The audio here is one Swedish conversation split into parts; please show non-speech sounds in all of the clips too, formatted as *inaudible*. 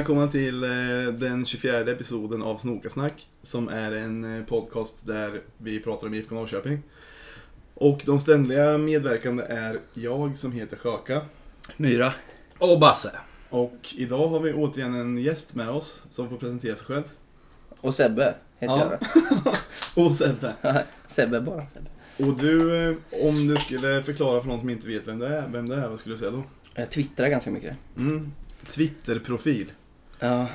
Välkomna till eh, den 24 episoden av Snokasnack som är en eh, podcast där vi pratar om IFK Norrköping. Och de ständiga medverkande är jag som heter Sjöka. Myra. Och Basse. Och idag har vi återigen en gäst med oss som får presentera sig själv. Och Sebbe heter Ja. jag *laughs* Och Sebbe. Sebbe bara. Sebbe. Och du, eh, om du skulle förklara för någon som inte vet vem det är, vem det är, vad skulle du säga då? Jag twittrar ganska mycket. Mm. Twitterprofil. Ja,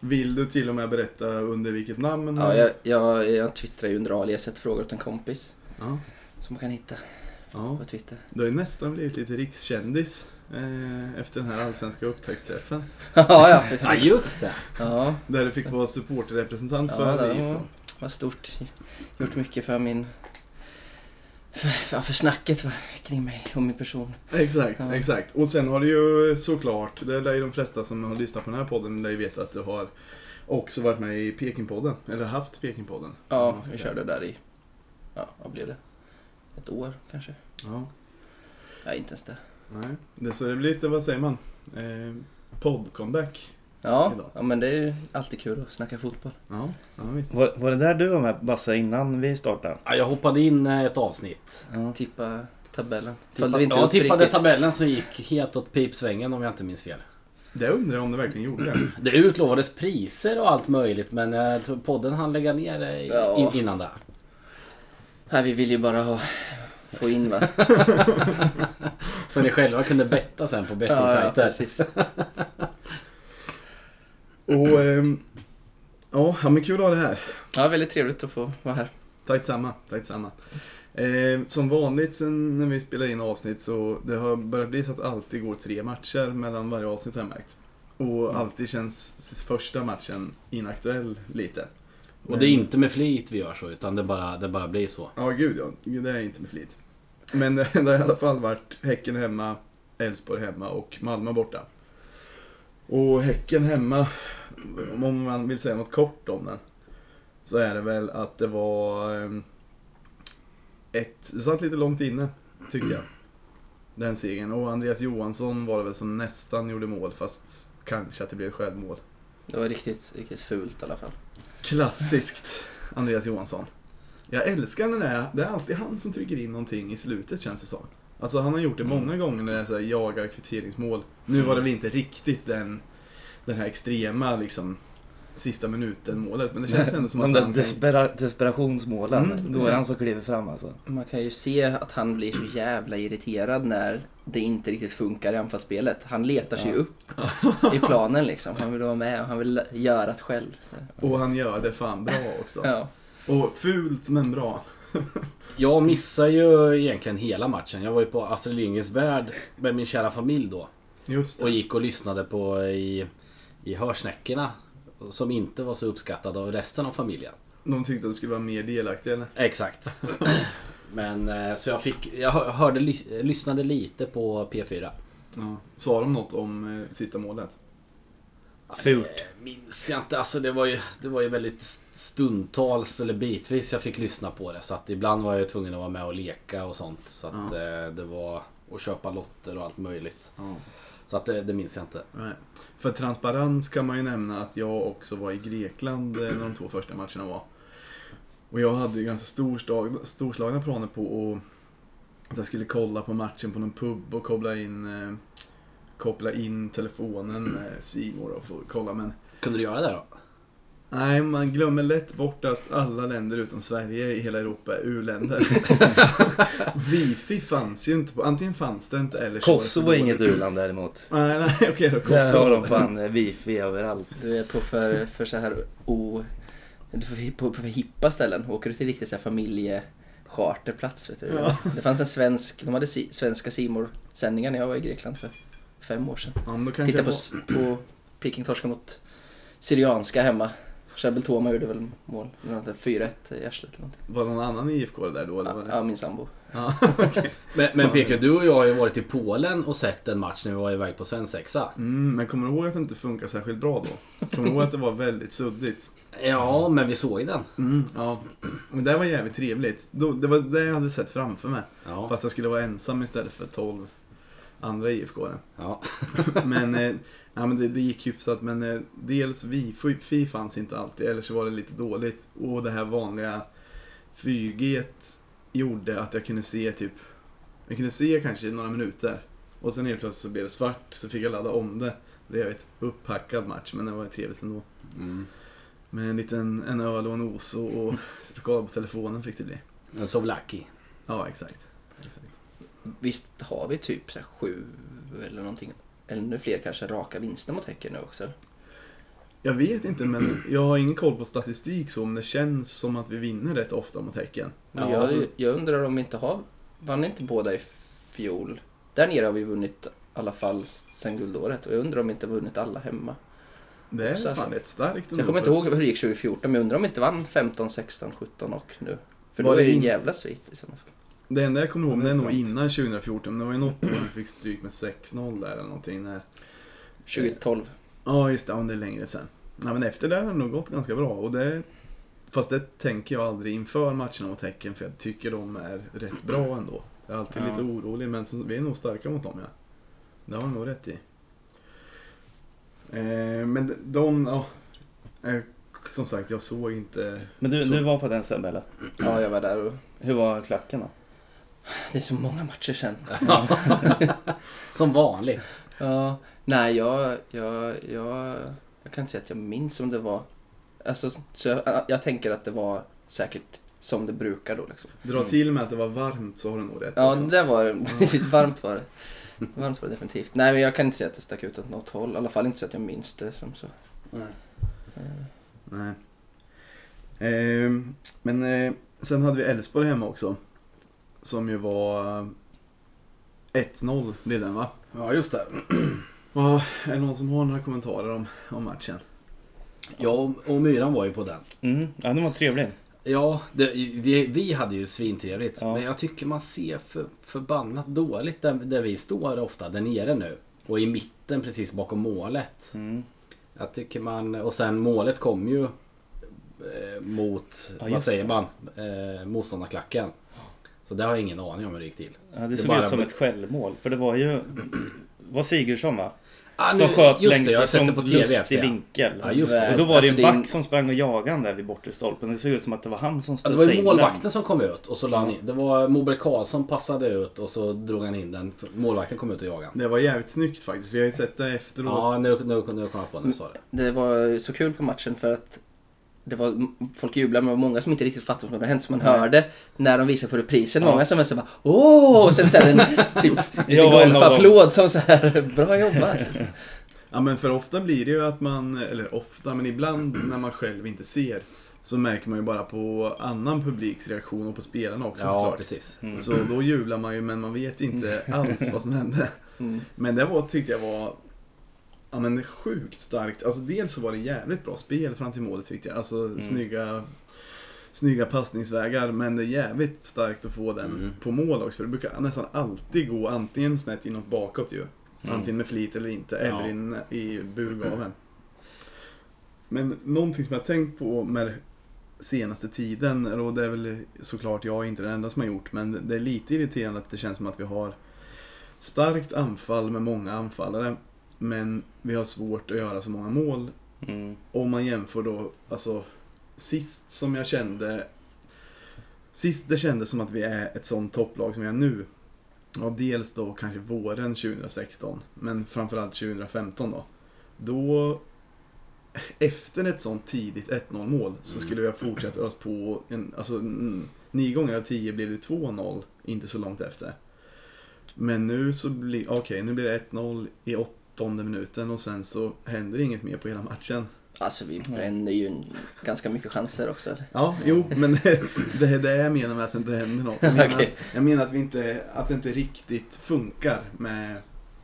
Vill du till och med berätta under vilket namn? ja jag, jag, jag twittrar ju under aliaset frågor åt en kompis. ja. Som man kan hitta ja. på Twitter. Du har ju nästan blivit lite rikskändis eh, efter den här allsvenska upptaktsträffen. *laughs* ja, ja precis. Ja, just det. Ja, Där du fick vara supporterrepresentant ja för det IFK. var, var stort. Gjort mycket för min... För, för, för snacket va, kring mig och min person. Exakt, Ja. exakt. Och sen har du ju såklart, det lär ju de flesta som har lyssnat på den här podden lär ju veta att du har också varit med i Pekingpodden. Eller haft Pekingpodden. Ja, man ska vi säga. körde där i... Ja, vad blev det? Ett år kanske? Ja, Ja, inte ens det. nej. Det, så det blir lite, vad säger man? Eh, Podd-comeback. Ja, Idag. ja, men det är ju alltid kul att snacka fotboll. Ja, ja visst. Var, var det där du var med Basse innan vi startade? Ja, jag hoppade in eh, ett avsnitt. Ja. Tippa tabellen. Tippa, inte ja, tippade riktigt. tabellen som gick helt åt pipsvängen om jag inte minns fel. Det undrar jag om det verkligen gjorde det. *clears throat* Det utlovades priser och allt möjligt men eh, podden hann lägga ner i- Ja. in, innan det. Nej, vi vill ju bara ha, få in va. *laughs* Så ni själva kunde betta sen på ja, bettingsajter. Och, ehm, ja, men kul att ha det här. Ja, väldigt trevligt att få vara här. Tack samma, tack samma. Eh, som vanligt sen när vi spelar in avsnitt så det har börjat bli så att alltid går tre matcher mellan varje avsnitt har jag märkt. Och Mm. alltid känns första matchen inaktuell lite. Och det är inte med flit vi gör så utan det bara, det bara blir så. Ja, gud ja. Det är inte med flit. Men det, *laughs* det har i alla fall varit Häcken hemma, Elfsborg hemma och Malmö borta. Och Häcken hemma, om man vill säga något kort om den, så är det väl att det var ehm, ett, det satt lite långt inne, tyckte jag. Den segern. Och Andreas Johansson var det väl som nästan gjorde mål, fast kanske att det blev ett självmål. Det var riktigt, riktigt fult i alla fall. Klassiskt Andreas Johansson. Jag älskar när det är, det är alltid han som trycker in någonting i slutet känns det som. Alltså han har gjort det många gånger när är så här, jagar kvitteringsmål. Nu var det väl inte riktigt den, den här extrema liksom sista minuten målet. Men det känns ändå som De att där han despera, desperationsmålen. Mm, då är han som kliver fram alltså. Man kan ju se att han blir så jävla irriterad när det inte riktigt funkar i anfallsspelet. Han letar sig Ja. upp i planen liksom. Han vill vara med och han vill göra det själv. Så. Och han gör det fan bra också. Ja. Och fult men bra. Jag missar ju egentligen hela matchen. Jag var ju på Astrid Lindgrens Värld med min kära familj då. Och gick och lyssnade på i, i hörsnäckorna. Som inte var så uppskattade av resten av familjen. De tyckte att du skulle vara mer delaktig eller? Exakt. *clears throat* Men eh, så jag fick, jag hör- hörde, lys- lyssnade lite på P4. Ja. Sa de något om eh, sista målet? Fult. Eh, Minns jag inte. Alltså det var ju, det var ju väldigt stundtals eller bitvis jag fick lyssna på det. Så att ibland var jag ju tvungen att vara med och leka och sånt. Så att eh, det var att köpa lotter och allt möjligt. Ja. Så att det, det minns jag inte. Nej. För transparens kan man ju nämna att jag också var i Grekland eh, när de två första matcherna var. Och jag hade ju ganska storslag, storslagna planer på att, att jag skulle kolla på matchen på någon pub och koppla in, eh, koppla in telefonen med Simor och få kolla. Men Kunde du göra det då? nej, man glömmer lätt bort att alla länder utom Sverige i hela Europa är u-länder. *laughs* Wifi fanns ju inte på, antingen fanns det inte eller så Kosovo är inget u-land däremot. Nej, nej, *laughs* okej då. Där har de Kosovo. fan wifi överallt. Du är på för, för så här o... Du får på, på för hippa ställen. Åker du till riktigt så här familjecharterplats vet du. Ja. Det fanns en svensk, de hade si, svenska simor sändningar när jag var i Grekland för fem år sedan. Ja, men då kanske Titta på, var- på Peking torska mot Syrianska hemma. Charbel Toma gjorde väl mål. Eller något där, 4-1 i arslet eller någonting. Var det någon annan IFK där då? Eller var Ja, det? ja, min sambo. Ja, *laughs* okej. Men, men PK, du och jag har ju varit i Polen och sett en match när vi var iväg på svensexa. Mm, men kommer du ihåg att det inte funkar särskilt bra då? Kommer du ihåg att det var väldigt suddigt? Ja, men vi såg den. Mm, ja. Men det var jävligt trevligt. Det var det jag hade sett framför mig. Ja. Fast jag skulle vara ensam istället för 12 andra IFK. Ja. *laughs* Men, eh, ja, men det, det gick hyfsat. Men eh, dels Wi-Fi Fi fanns inte alltid, eller så var det lite dåligt. Och det här vanliga 4G gjorde att jag kunde se typ, jag kunde se kanske några minuter. Och sen helt plötsligt så blev det svart, så fick jag ladda om det. Det blev ett upphackad match, men det var trevligt ändå. Mm. Med en liten en öl och en os och, sitta kolla på telefonen fick det bli. En Sovlaki. Ja, exakt. exakt. Visst har vi typ så här sju eller någonting, eller ännu fler kanske, raka vinster mot Häcken nu också? Jag vet inte, men jag har ingen koll på statistik så, men det känns som att vi vinner rätt ofta mot Häcken. Ja, jag, alltså- jag undrar om vi inte har, vann inte båda i fjol? Där nere har vi vunnit i alla fall sen guldåret och jag undrar om vi inte har vunnit alla hemma. Det är Så fan alltså- rätt starkt Så jag kommer inte ihåg hur det gick 2014 men jag undrar om vi inte vann 15, 16, 17 och nu. För Var då är det en in- jävla svit i sådana fall. Det enda jag kommer ihåg det är nog innan 2014. men Det var ju något år vi fick stryk med 6-0 där eller någonting. När... 2012. Ja, just det. Ja, det är längre sen. Nej, men efter det har det nog gått ganska bra. Och det... Fast det tänker jag aldrig inför matcherna mot Häcken för jag tycker de är rätt bra ändå. Jag är alltid Ja. lite orolig men så, vi är nog starka mot dem ja. Det har jag nog rätt i. Eh, men de, ja. Eh, som sagt, jag såg inte... Men du, Så- du var på den Sebbe eller? Ja, jag var där och Hur var klacken då? Det är så många matcher sen. *laughs* Som vanligt. Ja, nej jag, jag, jag, jag kan inte säga att jag minns om det var, alltså så jag, jag tänker att det var säkert som det brukar då liksom. Dra Mm. till med att det var varmt så har du nog rätt Ja, också. det var det. *laughs* Precis, varmt var det. Varmt var det definitivt. Nej, men jag kan inte säga att det stack ut åt något håll. I alla fall inte så att jag minns det som så. Nej. Eh, Nej. Ehm, men eh, sen hade vi Elfsborg hemma också. Som ju var eh, 1-0 blev den va? Ja, just det. *clears throat* Ja, är det någon som har några kommentarer om, om matchen? Ja, och- Myran var ju på den. Mm. Ja, den var trevlig. Ja, det, vi, vi hade ju svintrevligt. Ja. Men jag tycker man ser för, förbannat dåligt där, där vi står ofta, där nere nu. Och i mitten precis bakom målet. Mm. Jag tycker man... Och sen målet kom ju eh, mot, Ja, vad säger det. man, eh, motståndarklacken. Så det har jag ingen aning om hur det gick till. Ja, det Det såg bara- ut som ett självmål. För det var ju... *clears throat* var Sigurdsson va? Ah, Som nu- sköt det, har sett det från på TV lustig vinkel. Ja, just det. Och då var det Alltså, en det är back en- som sprang och jagade den där vid bortre stolpen. Det såg ut som att det var han som Ja, det stötte var ju målvakten som kom ut och så la han in. Det var Moberg Karlsson passade ut och så drog han in den. Målvakten kom ut och jagade. Det var jävligt snyggt faktiskt. Vi har ju sett det efteråt. Ja, nu, nu, nu kom jag på när du sa det. Det var så kul på matchen för att det var, folk jublade men det var många som inte riktigt fattade vad som hade hänt. Så man hörde när de visade på reprisen, Ja. många som var så bara åh! Och sen så här en *laughs* typ golfapplåd som så här *laughs* bra jobbat. *laughs* Ja men för ofta blir det ju att man, eller ofta, men ibland när man själv inte ser så märker man ju bara på annan publiks reaktion och på spelarna också Ja, såklart. precis. Mm. Så då jublar man ju men man vet inte alls vad som hände. Mm. Men det var, tyckte jag var ja, men sjukt starkt. Alltså dels så var det jävligt bra spel fram till målet tyckte jag. Alltså snygga, snygga passningsvägar. Men det är jävligt starkt att få den Mm. på mål också. För det brukar nästan alltid gå antingen snett inåt bakåt ju. Mm. Antingen med flit eller inte. Ja. Eller in i burgaven. Men någonting som jag tänkt på med senaste tiden, och det är väl såklart jag inte den enda som har gjort, men det är lite irriterande att det känns som att vi har starkt anfall med många anfallare, men vi har svårt att göra så många mål. Mm. Om man jämför då, alltså sist som jag kände, sist det kändes som att vi är ett sånt topplag som vi är nu. Ja, dels då kanske våren 2016, men framförallt 2015 då. Då, efter ett sånt tidigt 1-0 mål, så Mm. skulle vi ha fortsatt oss på, en, alltså nio gånger av tio blev det 2-0, inte så långt efter. Men nu så blir, okej, nu blir det 1-0 i åttonde minuten och sen så händer inget mer på hela matchen. Alltså vi bränner ju en, ganska mycket chanser också. Ja, jo, men *laughs* det är det jag menar med att det inte händer något. Jag menar, *laughs* Okej. att, jag menar att, vi inte, att det inte riktigt funkar med,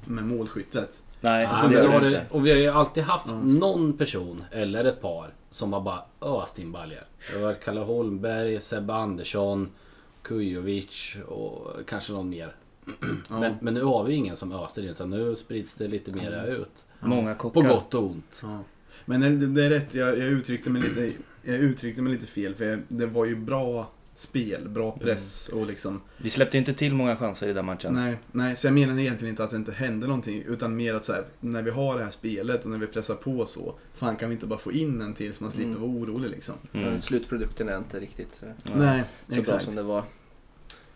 med målskyttet. Nej, Ja, så men det gör det inte. och vi har ju alltid haft Ja. någon person, eller ett par, som har bara öst in baljor. Det har varit Kalle Holmberg, Sebbe Andersson, Kujovic och kanske någon mer. Ja. Men, men nu har vi ingen som öser in, så nu sprids det lite mera ut. Många På kockar. gott och ont. Ja. Men det, det är rätt, jag, jag, uttryckte mig lite, jag uttryckte mig lite fel för jag, det var ju bra spel, bra press och liksom Vi släppte inte till många chanser i den matchen. Nej, nej, så jag menar egentligen inte att det inte hände någonting, utan mer att så här, när vi har det här spelet och när vi pressar på så, fan kan vi inte bara få in en till så man slipper Mm. vara orolig liksom? Mm. Men Slutprodukten är inte riktigt så. Nej, så bra exakt. som det var.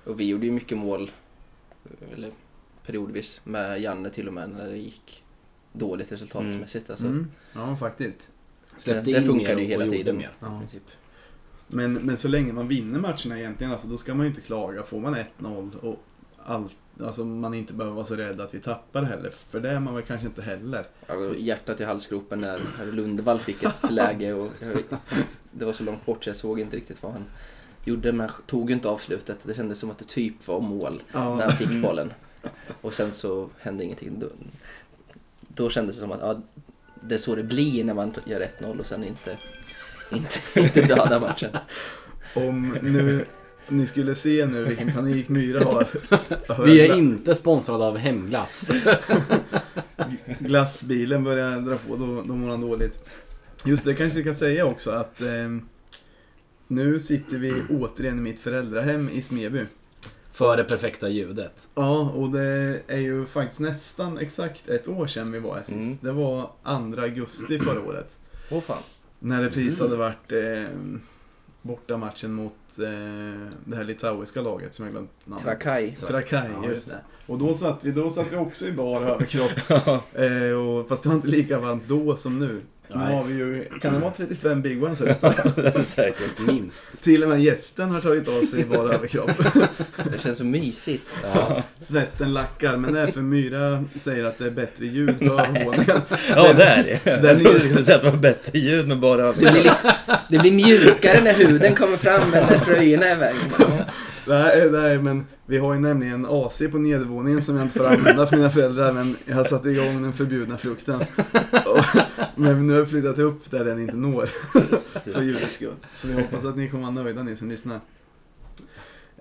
Och vi gjorde ju mycket mål, eller periodvis, med Janne till och med när det gick dåligt resultatmässigt. Alltså, Mm, ja, faktiskt. Släppte det in funkade ju hela tiden. Mer. Ja. Typ. Men, men så länge man vinner matcherna egentligen, alltså, då ska man ju inte klaga. Får man 1-0 och allt, alltså man inte behöver vara så rädd att vi tappar heller, för det är man väl kanske inte heller. Och hjärtat i halsgropen när Lundvall fick ett läge och *laughs* det var så långt bort så jag såg inte riktigt vad han gjorde men tog inte avslutet. Det kändes som att det typ var mål när Ja, han fick bollen. Och sen så hände ingenting. Då, då kändes det som att ja, det är så det blir när man gör 1-0 och sen inte, inte, *laughs* inte döda matchen. om nu ni skulle se nu vilken panik Myra har. *laughs* Vi är inte sponsrade av Hemglass. *laughs* glassbilen börjar dra på, då, då mår han dåligt. Just det kanske vi kan säga också att eh, nu sitter vi återigen i mitt föräldrahem i Smeby. För det perfekta ljudet. Ja, och det är ju faktiskt nästan exakt ett år sedan vi var här sist. Mm. Det var 2 augusti förra året. Åh fan. När det precis hade varit eh, borta matchen mot eh, det här litauiska laget som jag glömt namnet Trakai. Trakai, Ja, just det. Och då satt vi, då satt vi också i bar *laughs* överkropp. eh, och, fast det var inte lika varmt då som nu. Nu har vi ju, kan det vara 35 big ones här? *laughs* Säkert. Minst. Till och med gästen har tagit av sig i bar överkropp. *laughs* Det känns så mysigt. Ja. Svetten lackar, men det är för Myra säger att det är bättre ljud på övervåningen. *laughs* Ja, det är det. Den Jag trodde du skulle säga att det var bättre ljud med bara Det blir, liksom, det blir mjukare när huden kommer fram än när tröjorna är iväg. Nej, nej, men vi har ju nämligen AC på nedervåningen som jag inte får använda för mina föräldrar, men jag har satt igång den förbjudna frukten. Och, men nu har jag flyttat upp där den inte når, för ljudets skull. Så vi hoppas att ni kommer vara nöjda, ni som lyssnar.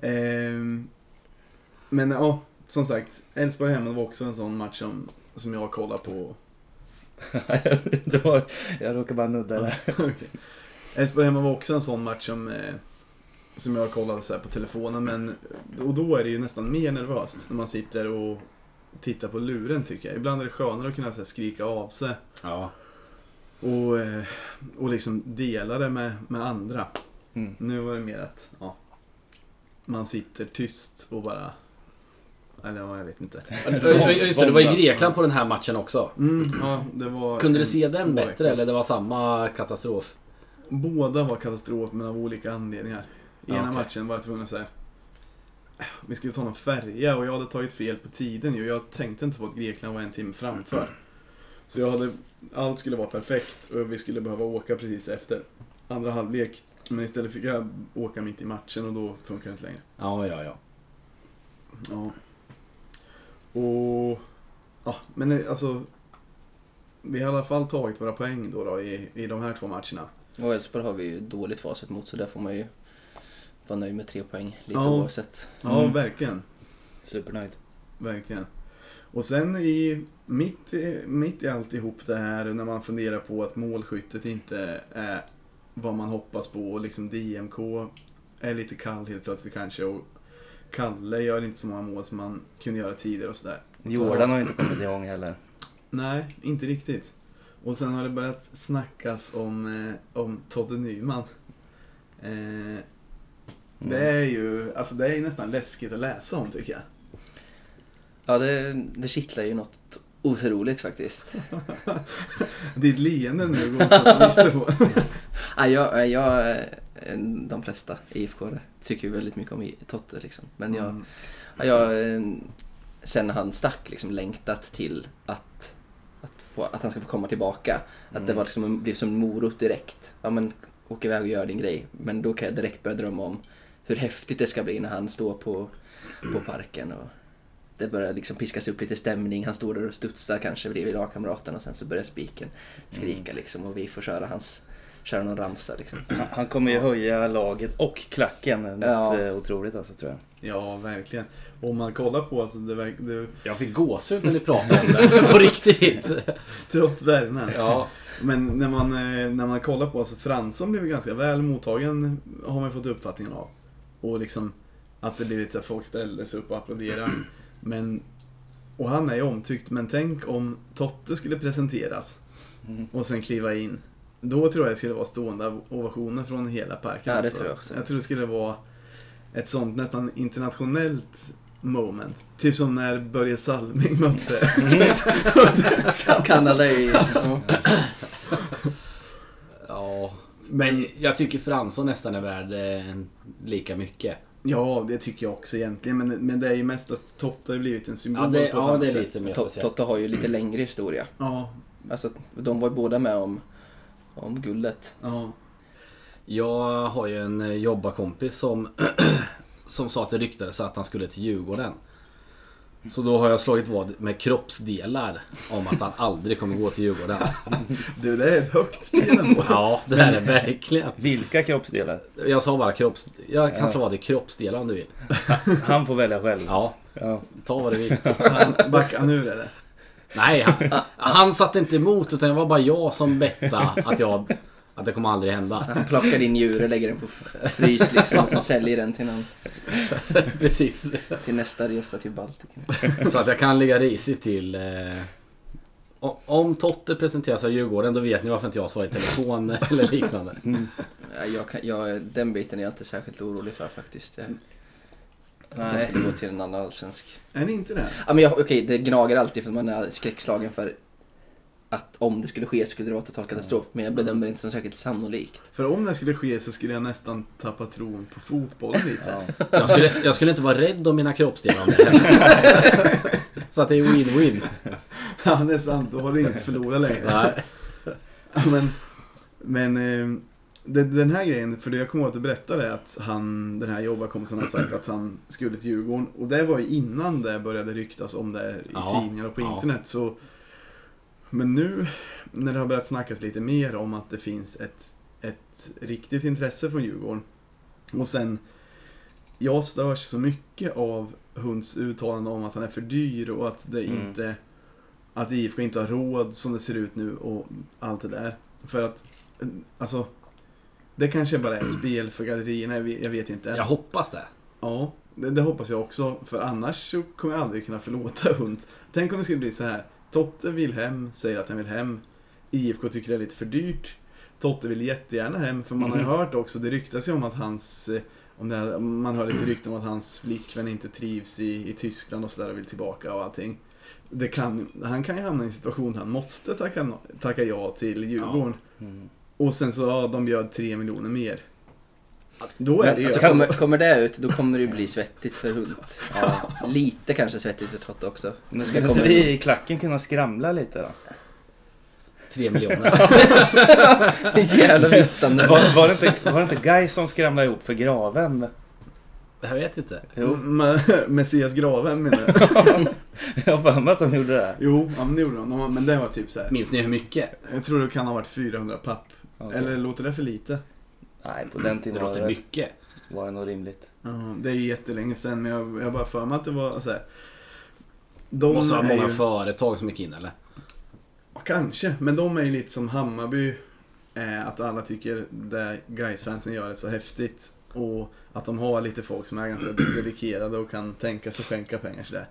Ehm, men ja, som sagt, Elfsborg hemma var också en sån match som, som jag kollar på. *laughs* det var, Jag råkade bara nudda där. *laughs* Okej. Elfsborg hemma var också en sån match som, eh, som jag kollade så här på telefonen. Men, och då är det ju nästan mer nervöst när man sitter och tittar på luren tycker jag. Ibland är det skönare att kunna så skrika av sig Ja. och, eh, och liksom dela det med, med andra. Mm. Nu var det mer att ja, man sitter tyst och bara... Eller ja, jag vet inte. Just det, det var i Grekland på den här matchen också. Mm, ja, det var Kunde du se den bättre eller det var samma katastrof? Båda var katastrof men av olika anledningar. I ena okej. matchen var jag tvungen att säga vi skulle ta någon färja och jag hade tagit fel på tiden ju. Jag tänkte inte på att Grekland var en timme framför. Så jag hade, allt skulle vara perfekt och vi skulle behöva åka precis efter andra halvlek. Men istället fick jag åka mitt i matchen och då funkar det inte längre. Ja, ja, ja. Ja. Och... Ja, men alltså... Vi har i alla fall tagit våra poäng då, då i, i de här två matcherna. Och Elfsborg har vi ju dåligt facit mot så där får man ju vara nöjd med tre poäng lite Ja. oavsett. Ja, Mm. verkligen. Supernöjd. Verkligen. Och sen i, mitt, i- mitt i alltihop det här när man funderar på att målskyttet inte är vad man hoppas på och liksom DMK är lite kall helt plötsligt kanske och Kalle gör inte så många mål som man kunde göra tidigare och sådär. Jordan har inte kommit igång heller. Nej, inte riktigt. Och sen har det börjat snackas om, eh, om Todde Nyman. Eh, det är ju, alltså det är nästan läskigt att läsa om tycker jag. Ja, det, det kittlar ju något otroligt faktiskt. *laughs* Ditt leende nu går inte att visste på. *laughs* Ja, jag, jag, de flesta IFK tycker ju väldigt mycket om Totte liksom. Men jag, Mm. ja, jag, eh, sen han stack liksom längtat till att, att, få, att han ska få komma tillbaka. Att det Mm. var liksom, blev som en morot direkt. Ja men, åk iväg och gör din grej. Men då kan jag direkt börja drömma om hur häftigt det ska bli när han står på, på parken. Och det börjar liksom piskas upp lite stämning. Han står där och studsar kanske bredvid lagkamraten och sen så börjar spiken skrika liksom. Och vi får köra hans, köra någon ramsa liksom. *clears throat* Han, han kommer ju höja laget och klacken. Något Ja. eh, otroligt alltså tror jag. Ja, verkligen. Om man kollar på, alltså det, verk- det Jag fick gåshud när ni *laughs* pratade om det. På riktigt. *laughs* trots värmen. Ja. Men när man, eh, när man kollar på, alltså Fransson blev ganska väl mottagen, har man fått uppfattningen av. och liksom att det blivit så att folk ställde sig upp och applåderade. *clears throat* Men, och han är ju omtyckt, men tänk om Totte skulle presenteras Mm. och sen kliva in. Då tror jag det skulle vara stående ovationer från hela parken. Ja, det alltså. tror jag också. Jag tror det skulle vara ett sånt nästan internationellt moment. Typ som när Börje Salming mötte *laughs* Kanada i... Ja. Men jag tycker Fransson nästan är värd eh, lika mycket. Ja, det tycker jag också egentligen. Men, men det är ju mest att Totte har blivit en symbol Ja, det, på ett ja, annat det är sätt. lite mer speciellt. Totte har ju lite längre historia. Ja, Alltså, de var ju båda med om, om guldet. ja. Jag har ju en eh, jobbarkompis som, *clears throat* som sa att det ryktades att han skulle till Djurgården. Så då har jag slagit vad med kroppsdelar om att han aldrig kommer gå till Djurgården. *laughs* Du, det är ett högt spel ändå. *laughs* Ja, det här är verkligen. Vilka kroppsdelar? Jag sa bara kropps... Jag kan slå vad i kroppsdelar om du vill. *laughs* Han får välja själv. Ja, Ja. ta vad du vill. Han backar nu eller? Nej, han, han satte inte emot utan det var bara jag som bettade att jag... Att det kommer aldrig hända. Så han plockar din djur och lägger den på frys liksom och sen säljer den till, någon, *laughs* Precis. till nästa resa till Baltikum. Så att jag kan ligga risigt till... Eh, om Totte presenteras av Djurgården då vet ni varför inte jag svarar i telefon eller liknande. Ja, Jag kan, jag, den biten är jag inte särskilt orolig för faktiskt. Jag, att jag Nej. skulle gå till en annan allsvensk. Är ni inte det? Ja, men jag, okej, det gnager alltid för man är skräckslagen för att om det skulle ske skulle det vara total katastrof. Men jag bedömer det inte som särskilt sannolikt. För om det skulle ske så skulle jag nästan tappa tron på fotbollen lite. Ja. *laughs* Jag skulle, jag skulle inte vara rädd om mina kroppsdelar om det hände. Så att det är win-win. Ja, det är sant. Då har du inget att förlora längre. Nej. Ja, men men det, den här grejen, för jag kommer ihåg att du berättade att han, den här jobbarkompisen hade sagt att han skulle till Djurgården. Och det var ju innan det började ryktas om det i Ja, tidningar och på ja. internet. Så, men nu när det har börjat snackas lite mer om att det finns ett, ett riktigt intresse från Djurgården. Och sen, jag störs så mycket av Hunds uttalande om att han är för dyr och att det Mm. inte att IFK inte har råd som det ser ut nu och allt det där. För att, alltså, det kanske bara är ett spel för gallerierna, jag vet, inte. Jag hoppas det. Ja, det, det hoppas jag också. För annars kommer jag aldrig kunna förlåta *laughs* Hund. Tänk om det skulle bli så här. Totte vill hem, säger att han vill hem. IFK tycker det är lite för dyrt. Totte vill jättegärna hem, för man har ju Mhm. hört också, det ryktas ju om att hans eh, om här, man hör lite rykten om att hans flickvän inte trivs i, i Tyskland och sådär och vill tillbaka och allting. Det kan, han kan ju hamna i en situation där han måste tacka, tacka ja till Djurgården. Mm. Och sen så, ja, de bjöd tre miljoner mer. Då är det ju... Alltså, kommer, kommer det ut, då kommer det ju bli svettigt för Hult. *laughs* Lite kanske svettigt för Totte också. Men skulle inte kommer- vi i klacken kunna skramla lite då? Tre miljoner. *laughs* *laughs* Jävla viftande. Var, var, det inte, var det inte Guy som skramlade ihop för graven? Jag vet inte. Jo, Me- Messias graven menar jag. jag har för mig att de gjorde det. Jo, ja, men det gjorde de. De- Men det var typ så här. Minns ni hur mycket? Jag tror det kan ha varit 400 papp. Okej. Eller låter det för lite? Nej, på den Det tiden var låter det, mycket. var det nog rimligt. Ja, det är ju jättelänge sedan, men jag, jag har bara för mig att det var så här. De Måste ha många ju, företag som gick in eller? Ja, Kanske, men de är ju lite som Hammarby. Eh, att alla tycker det Gais-fansen gör är så häftigt. Och att de har lite folk som är ganska *clears throat* dedikerade och kan tänka sig skänka pengar sådär.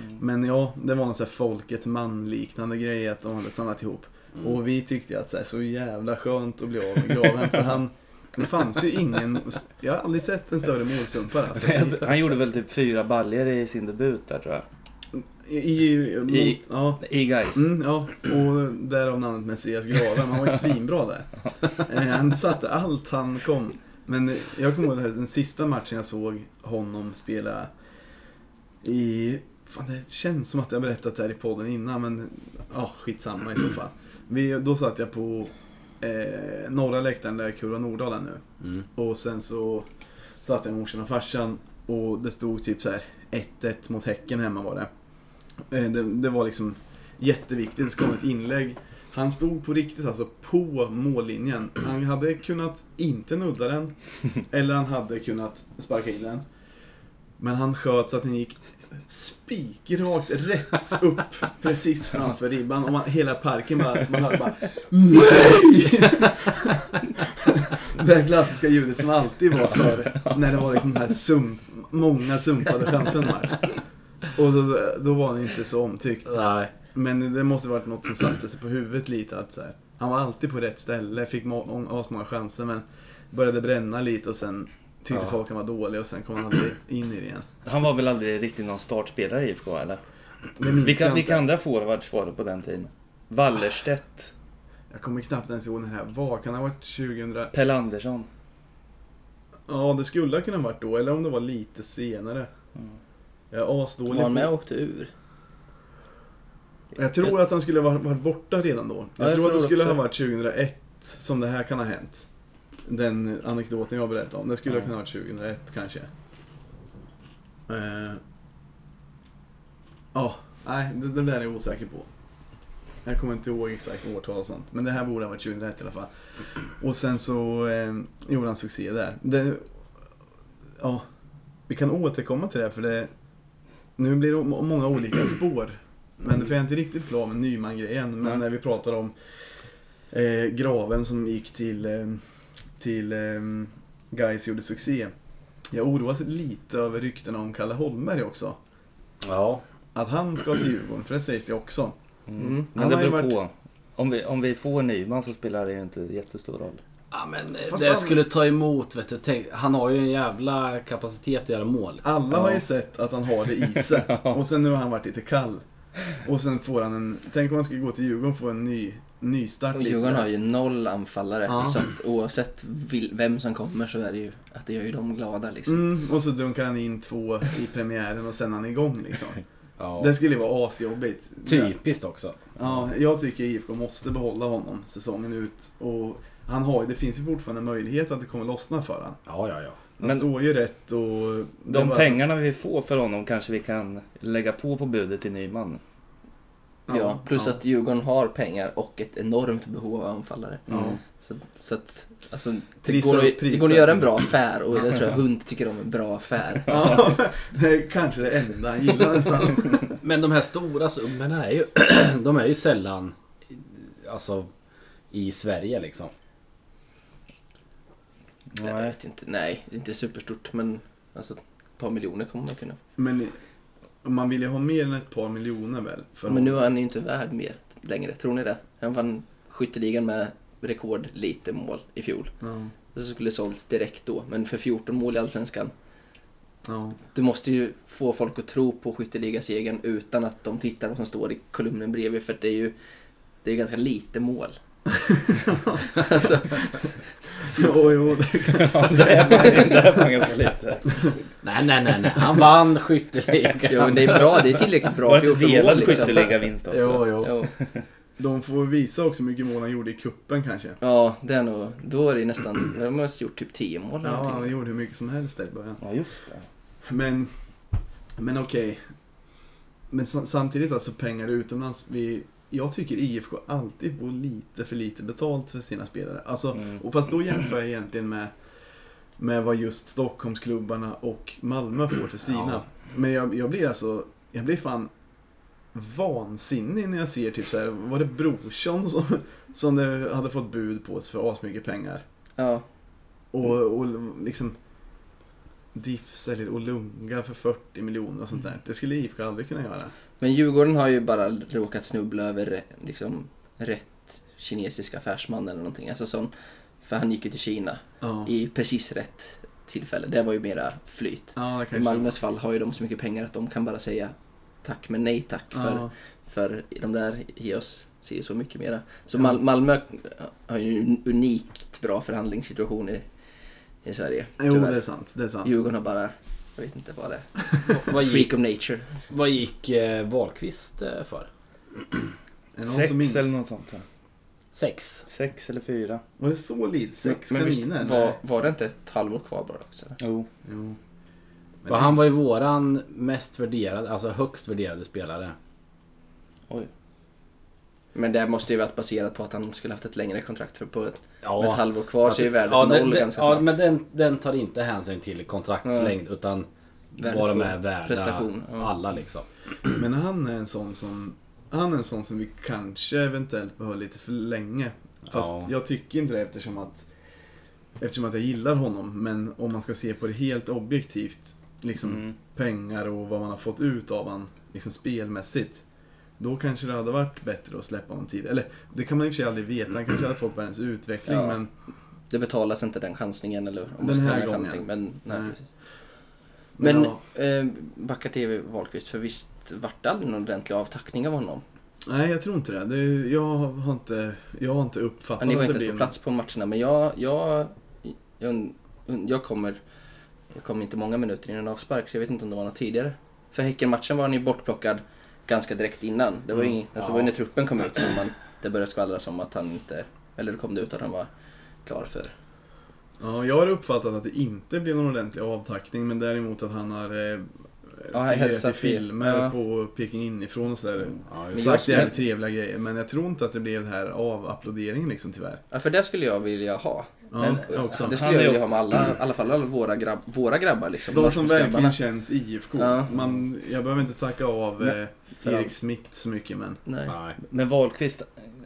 Mm. Men ja, det var någon sån här folkets man-liknande grej att de hade samlat ihop. Mm. Och vi tyckte ju att så, här, så jävla skönt att bli av med graven. för han, det fanns ju ingen, jag har aldrig sett en större målsumpare alltså. Han gjorde väl typ fyra baljer i sin debut där tror jag. i, i, mot, I- ja. I Guys. Mm, ja, och därav namnet Messias graven. Han var ju *laughs* svinbra där. Eh, Han satte allt han kom. Men jag kommer ihåg den sista matchen jag såg honom spela i... Fan, det känns som att jag berättat det här i podden innan, men ja, skitsamma i så fall. Vi, då satt jag på eh, norra läktaren där Kurva Nordahl är nu. Mm. Och sen så satt jag med morsan och farsan och det stod typ så här 1-1 mot Häcken hemma var det. Eh, Det, det var liksom jätteviktigt, ska komma ett inlägg. Han stod på riktigt alltså på mållinjen. Han hade kunnat inte nudda den, *laughs* eller han hade kunnat sparka in den. Men han sköt så att den gick spikrakt rätt upp precis framför ribban och man, hela parken bara, man hör bara NEJ! Det här klassiska ljudet som alltid var för när det var liksom här sump, många sumpade chanser en match. Och då, då var det inte så omtyckt. Nej. Men det måste varit något som satte sig på huvudet lite. Att så här, han var alltid på rätt ställe, fick må- må- asmånga chanser men började bränna lite och sen tyckte Ja. folk han var dålig och sen kom han aldrig *clears throat* in i det igen. Han var väl aldrig riktigt någon startspelare i IFK eller? Vilka, vilka andra forwards var det på den tiden? Wallerstedt, Jag kommer knappt ens ihåg när det här var. Kan det ha varit 2000? Pelle Andersson. Ja, det skulle ha kunnat varit då. Eller om det var lite senare. Mm. Jag är asdålig Var han med och åkte ur? Jag tror att han skulle ha varit borta redan då. Jag, jag tror, att det tror skulle också. ha varit 2001 som det här kan ha hänt. Den anekdoten jag berättade om. Det skulle ha Ja. kunnat ha varit 2001 kanske. Eh, Ja, nej, det, det där är jag osäker på. Jag kommer inte ihåg exakt årtal och sånt. Men det här borde ha varit 2001 i alla fall. Och sen så eh, gjorde han succé där. Det, ja, vi kan återkomma till det för det... Nu blir det må- många olika *clears throat* spår. Men för jag är inte riktigt klar med Nyman-grejen. Men Nej. när vi pratar om eh, Graven som gick till, eh, till eh, Gais gjorde succé. Jag oroas lite över ryktena om Kalle Holmberg också. Ja. Att han ska till Djurgården, för det sägs det också. Mm. Mm. Men det beror varit- på. Om vi, om vi får Nyman så spelar det inte jättestor roll. Ja men eh, Fast det han- skulle ta emot vet du. Tänk, han har ju en jävla kapacitet att göra mål. Alla Ja. har ju sett att han har det i sig. *laughs* Och sen nu har han varit lite kall. Och sen får han en... Tänk om han skulle gå till Djurgården och få en ny, nystart Och Djurgården har ju noll anfallare. Ja. Så att oavsett vem som kommer så är det ju att det gör ju dem glada liksom. Mm, och så dunkar han in två i premiären och sen är han igång liksom. *laughs* Ja. Det skulle ju vara asjobbigt. Typiskt också. Ja, jag tycker IFK måste behålla honom säsongen ut. Och han har, ju- det finns ju fortfarande möjlighet att det kommer lossna för honom. Ja, ja, ja. Han Men står ju rätt och... de bara- pengarna vi får för honom kanske vi kan lägga på på budet till Nyman. Ja, plus att Djurgården har pengar och ett enormt behov av anfallare. Ja. Så, så att, alltså, det, Trissa går, att- det går att göra en bra affär och det tror jag Hund tycker om en bra affär. Ja, *laughs* det är kanske det enda han gillar nästan. *laughs* Men de här stora summorna är ju, *clears throat* de är ju sällan, alltså, i Sverige liksom. Jag vet inte, nej, det är inte superstort men alltså, ett par miljoner kommer man kunna få. Men man vill ju ha mer än ett par miljoner väl? För Men nu är han ju inte värd mer längre, tror ni det? Han vann skytteligan med rekord lite mål i fjol. Ja, Det skulle sålts direkt då, men för 14 mål i Allsvenskan. ja. Du måste ju få folk att tro på skytteligasegern utan att de tittar vad som står i kolumnen bredvid för det är ju det är ganska lite mål. *laughs* alltså, Jo, jo, det Ja, det är fan- ganska lite. Nej, nej, nej, nej. Han vann skytteligan. jo, men det är bra, det är tillräckligt bra Var det 14 inte delad liksom. skytteligavinst också? Jo, jo. Jo. De får visa också hur mycket mål han gjorde i kuppen kanske. Ja, det är nog, då är det nästan, de har gjort typ 10 mål eller Ja, han någonting. gjorde hur mycket som helst där i början. Ja, just det. Men, men okej. Men sa- samtidigt alltså pengar utomlands. Vi, jag tycker IFK alltid får lite för lite betalt för sina spelare. Alltså, Mm. och fast då jämför jag egentligen med, med vad just Stockholmsklubbarna och Malmö får för sina. Ja. Men jag, jag blir alltså, jag blir fan vansinnig när jag ser typ så här, var det Brorsson som, som hade fått bud på sig för asmycket pengar? Ja, Och, och liksom Diff säljer Olunga för 40 miljoner och sånt där. Det skulle IFK aldrig kunna göra. men Djurgården har ju bara råkat snubbla över liksom rätt kinesisk affärsman eller någonting. Alltså sån, för han gick ju till Kina Ja, i precis rätt tillfälle. Det var ju mera flyt. ja I. Malmös fall har ju de så mycket pengar att de kan bara säga tack men nej tack för, Ja, för de där ger oss ser så mycket mera. Så. Mal- Malmö har ju en unikt bra förhandlingssituation i, i Sverige. jo, tyvärr. det är sant. Det är sant. Djurgården har bara, jag vet inte vad det är. *laughs* Vad gick, Freak of nature. vad gick eh, Wahlqvist eh, för? Är det någon Sex som minns? eller något sånt. Här. Sex. Sex eller fyra. Var det så lite? Sex men visst, kaniner? var, Nej. var det inte ett halvår kvar bara också? eller? Jo. Jo. Men Och han var ju våran mest värderade, alltså högst värderade spelare. Oj. Men det måste ju varit baserat på att han skulle haft ett längre kontrakt för på ett, Ja. med ett halvår kvar så är ju värdet ja, noll den, ganska ja, snart. men den, den tar inte hänsyn till kontraktslängd utan Värde vad de är värda prestation, ja. alla liksom. Men han är en sån som han är en sån som vi kanske eventuellt behöver lite för länge. Fast Ja. jag tycker inte det eftersom att Eftersom att jag gillar honom. Men om man ska se på det helt objektivt. Liksom Mm. pengar och vad man har fått ut av han liksom spelmässigt. Då kanske det hade varit bättre att släppa honom tidigare. Eller det kan man i och för sig aldrig veta. Han kanske hade fått världens utveckling Ja. men Det betalas inte den chansningen eller om Den ska här gången. chansning. Men, nej, Nej. Men, men ja. eh, backa till Wahlqvist, för visst vart det aldrig någon ordentlig avtackning av honom? Nej, jag tror inte det. det jag, har inte, jag har inte uppfattat Ja, ni var att det inte på plats på matcherna, men jag, jag, jag, jag kommer jag kom inte många minuter innan avspark, så jag vet inte om det var något tidigare. För Häckenmatchen var han ju bortplockad ganska direkt innan. Det var ju Mm. alltså, Ja. var ju när truppen kom ut som man, det började skvallras om att han inte, eller det kom det ut att han var klar för. Ja, jag har uppfattat att det inte blir någon ordentlig avtackning men däremot att han har eh, Ja, figurerat i filmer Ja. på Peking inifrån och sådär. Ja, Men just Sagt skulle- jävligt trevliga grejer men jag tror inte att det blev det här av-uploaderingen liksom tyvärr. Ja, för det skulle jag vilja ha. Ja, Men, jag också. Det skulle jag vilja ju- ha med alla, i alla fall alla våra, grabb, våra grabbar liksom. De som verkligen känns IFK. Ja. Man, jag behöver inte tacka av Nej, eh, Erik. Smith så mycket men Nej. Nej. Men Wahlqvist,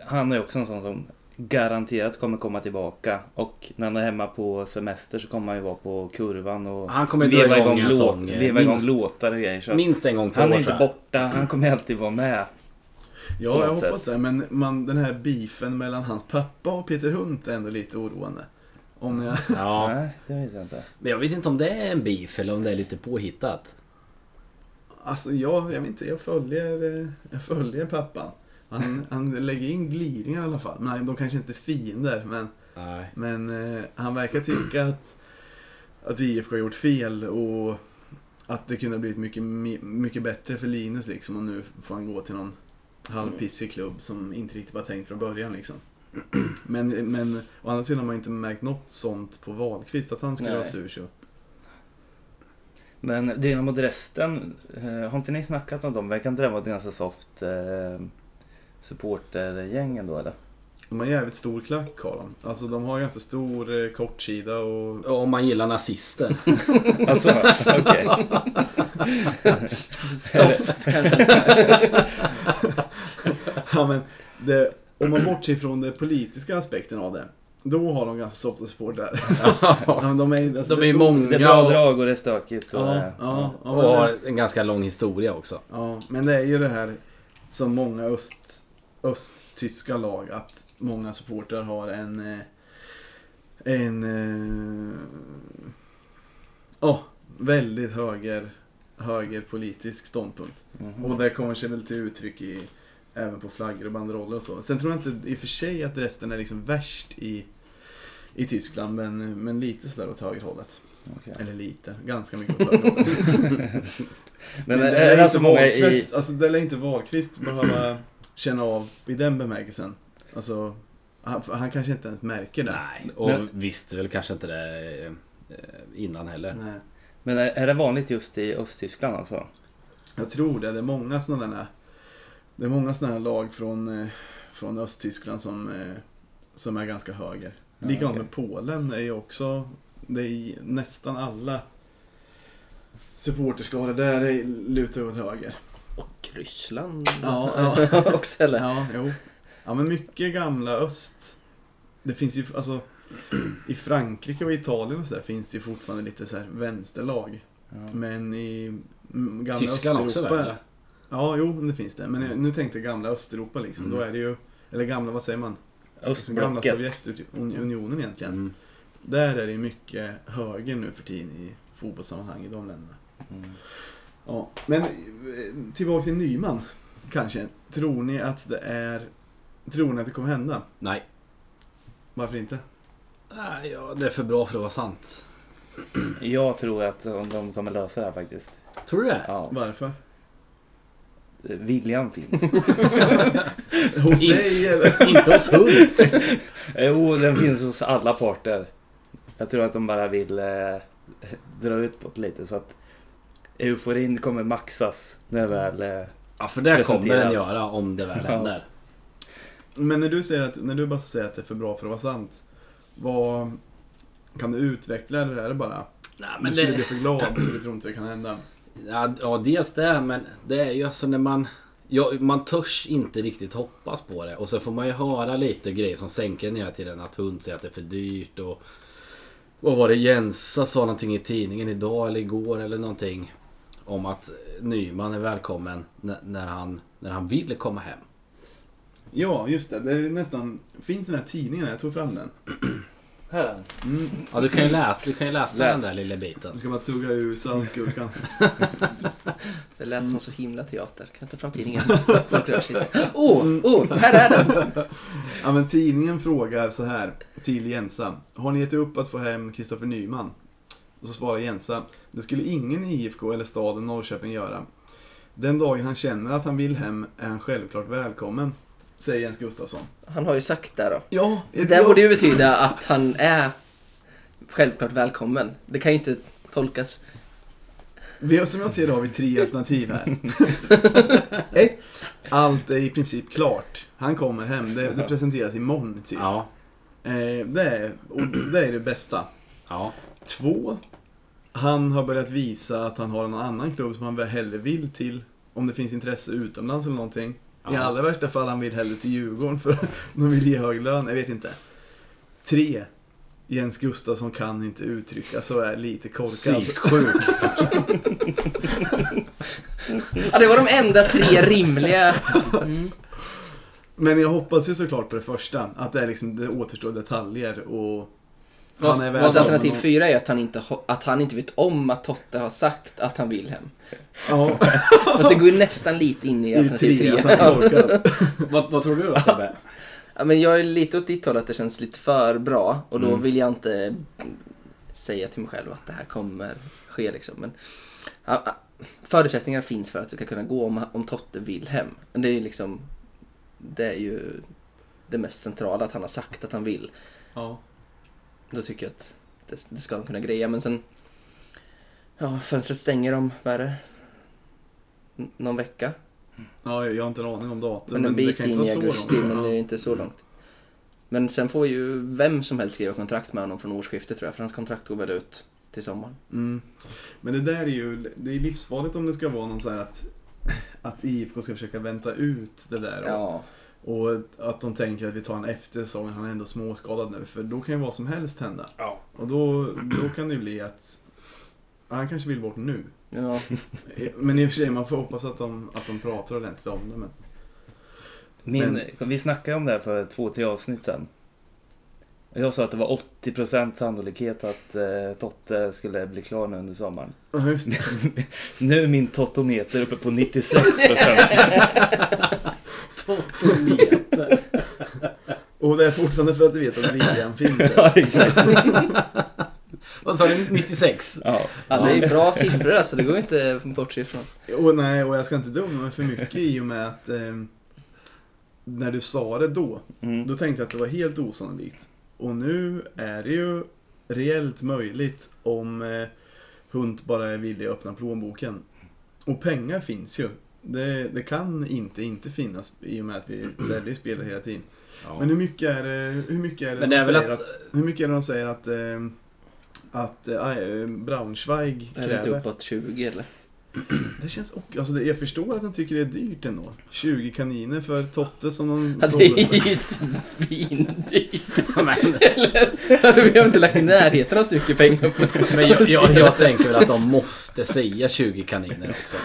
han är också en sån som garanterat kommer komma tillbaka. Och när han är hemma på semester så kommer han ju vara på kurvan och Han kommer dra igång en låt, sång. eh, veva igång minst, låtar och grejer. Så minst en gång per han är år inte borta, han kommer alltid vara med. Ja, jag hoppas sätt. det. Men man, den här beefen mellan hans pappa och Peter Hunt är ändå lite oroande. Om jag... *laughs* Ja. Nej, det vet jag inte. Men jag vet inte om det är en beef eller om det är lite påhittat. Alltså jag, jag vet inte, jag följer, eh, jag följer pappan. Han, han lägger in gliringar i alla fall. Nej, de kanske inte är fiender, men, Nej. men eh, han verkar tycka att, att IFK har gjort fel och att det kunde ha blivit mycket, mycket bättre för Linus liksom. Och nu får han gå till någon halvpissig klubb som inte riktigt var tänkt från början liksom. *clears throat* Men, men å andra sidan har man inte märkt något sånt på Wahlqvist, att han skulle Nej. vara sur så. Men Dynamo Dresden, eh, har inte ni snackat om dem? Verkar inte det vara ett ganska soft eh, supportergäng ändå eller? De har jävligt stor klack har de. Alltså de har ganska stor eh, kortsida och Om man gillar nazister. *laughs* Alltså, okej. Soft kanske. *laughs* Ja, men det, om man bortser från den politiska aspekten av det. Då har de ganska softa supportrar. Ja, *laughs* men de är, alltså, De det är står- många Det är bra och, drag och det är stökigt. Och, Ja, ja, ja, och men, har en ganska lång historia också. ja, men det är ju det här som många öst, östtyska lag. Att många supportrar har en... eh, En... eh, Ja, väldigt höger, högerpolitisk ståndpunkt. mhm. Och det kommer sig väl till uttryck i, även på flaggor och banderoller och så. Sen tror jag inte i och för sig att resten är liksom värst i, i Tyskland, men, men lite sådär åt högerhållet. Okej. Eller lite, ganska mycket åt högerhållet. *laughs* Men det är, är det inte alltså många i... Alltså det lär inte Wahlqvist behöva känna av i den bemärkelsen. Alltså, han, han kanske inte ens märker det. Nej. Och Men- visste väl kanske inte det eh, innan heller. Nej. Men är, det vanligt just i Östtyskland alltså? Jag tror det. Det är många sådana där, det är många sådana här lag från, eh, från Östtyskland som, eh, som är ganska höger. Ja, Likadant okej. med Polen är ju också, det är nästan alla supporterskaror där är- lutar åt höger. Och Ryssland *laughs* Ja, också eller? Ja, jo. Ja, men mycket gamla öst. Det finns ju, alltså, i Frankrike och Italien och så där finns det ju fortfarande lite så här vänsterlag. Ja. Men i mm, gamla Tyskland också Östeuropa... väl? eller? Ja, jo, men det finns det. Men nu tänkte jag gamla Östeuropa liksom. Mm. Då är det ju, eller gamla, vad säger man? Liksom gamla Östblocket. Sovjetunionen egentligen. Mm. Där är det ju mycket höger nu för tiden i fotbollssammanhang i de länderna. Ja, men eh, tillbaka till Nyman, kanske. Tror ni att det är... Tror ni att det kommer hända? Nej. Varför inte? Nej, ja, det är för bra för att vara sant. *clears throat* Jag tror att de kommer lösa det här faktiskt. Tror du det? Ja. Varför? Viljan finns. *laughs* Hos dig eller? *laughs* Inte hos Hult. *laughs* Jo, den finns hos alla parter. Jag tror att de bara vill eh, dra ut på det lite så att euforin kommer maxas när väl... Eh, Ja, för det kommer den göra om det väl Ja. händer. Men när du, säger att, när du bara säger att det är för bra för att vara sant. Vad... Kan du utveckla eller är det bara Nej, du men skulle det, bli för glad så du tror inte det kan hända. *clears throat* ja, ja, dels det, men det är ju alltså när man... Ja, man törs inte riktigt hoppas på det. Och så får man ju höra lite grejer som sänker en hela tiden. Att hund säger att det är för dyrt och... Vad var det Jensa sa någonting i tidningen idag eller igår eller någonting. Om att Nyman är välkommen när, han, när han vill komma hem. Ja, just det. Det är nästan... Finns den här tidningen? Jag tog fram den. Här. Mm. Ja, du kan ju läsa, du kan ju läsa Läs. den där lilla biten. Du ska bara tugga ur saltgurkan. *laughs* Det lät som så himla teater. Kan jag ta fram tidningen? *laughs* Åh, oh, här är den! *laughs* Ja, men tidningen frågar så här till Jensa. Har ni gett upp att få hem Kristoffer Nyman? Och så svarar Jensa. Det skulle ingen i IFK eller staden Norrköping göra. Den dagen han känner att han vill hem är han självklart välkommen. Säger Jens Gustafsson. Han har ju sagt det då. Ja, Det där borde ju betyda att han är självklart välkommen. Det kan ju inte tolkas. Vi har, som jag ser det har vi tre alternativ här. *laughs* Ett, allt är i princip klart. Han kommer hem. Det, det presenteras imorgon typ. Ja, Eh, det, är, och det är det bästa. ja. Två, han har börjat visa att han har en annan klubb som han väl hellre vill till. Om det finns intresse utomlands eller någonting. I Ja. allra värsta fall han vill hellre till Djurgården för *laughs* de vill ge hög lön. Jag vet inte. Tre, Jens Gustafsson kan inte uttrycka så är lite korkad. Psyksjuk. *laughs* Ja, det var de enda tre rimliga. Mm. Men jag hoppas ju såklart på det första. Att det, är liksom, det återstår detaljer och... Vad- han är vad Fast välkommen alternativ fyra är att han, inte, att han inte vet om att Totte har sagt att han vill hem. Ja, Fast det går ju nästan lite in i i alternativ tre, *laughs* vad, vad tror du då Sebbe? Ja, men jag är lite åt ditt håll att det känns lite för bra och då Mm. vill jag inte säga till mig själv att det här kommer ske liksom. Men, ja, ja, förutsättningar finns för att det ska kunna gå om, om Totte vill hem. Men det är ju liksom, det är ju det mest centrala att han har sagt att han vill. Ja. Då tycker jag att det, det ska de kunna greja. Men sen, ja, fönstret stänger om, vad är det? N- Någon vecka? ja, jag har inte en aning om datum. Men en det bit kan inte in i augusti, men det är inte så långt. Men sen får ju vem som helst skriva kontrakt med honom från årsskiftet tror jag, för hans kontrakt går väl ut till sommaren. Mm. Men det där är ju det är livsfarligt om det ska vara någon så här att, att IFK ska försöka vänta ut det där. Och, Ja, och att de tänker att vi tar en efter säsongen, han är ändå småskadad nu. För då kan ju vad som helst hända. Ja. Och då, då kan det ju bli att han kanske vill bort nu. ja. *laughs* Men i och för sig, man får hoppas att de, att de pratar ordentligt om det. Men... Min, Vi snackade om det här för två, tre avsnitt sedan. Jag sa att det var 80% sannolikhet att eh, Totte skulle bli klar nu under sommaren. Ja, just det. *laughs* Nu är min Tottometer uppe på 96%. *laughs* Totometer. *laughs* Och det är fortfarande för att du vet att viljan finns. här. *laughs* ja, exakt. *laughs* Vad sa du? 96? Ja. ja, det är bra siffror alltså, det går inte bortse ifrån. Och nej, och jag ska inte döma mig för mycket i och med att eh, när du sa det då, Mm. då tänkte jag att det var helt osannolikt. Och nu är det ju reellt möjligt om eh, Hunt bara är villig att öppna plånboken. Och pengar finns ju. Det, det kan inte inte finnas i och med att vi *clears throat* säljer spelare hela tiden. Ja. Men hur mycket är det, hur mycket är det, Men de är säger att- att... Hur mycket är det de säger att, eh, att eh, Braunschweig Är det inte kräver? uppåt 20 eller? Det känns också, alltså det, jag förstår att han tycker det är dyrt ändå. 20 kaniner för Totte som de Ja, det är ju svindyrt. *laughs* Eller? Vi har inte lagt i närheten av så mycket pengar på men jag, jag, jag tänker väl att de måste säga 20 kaniner också.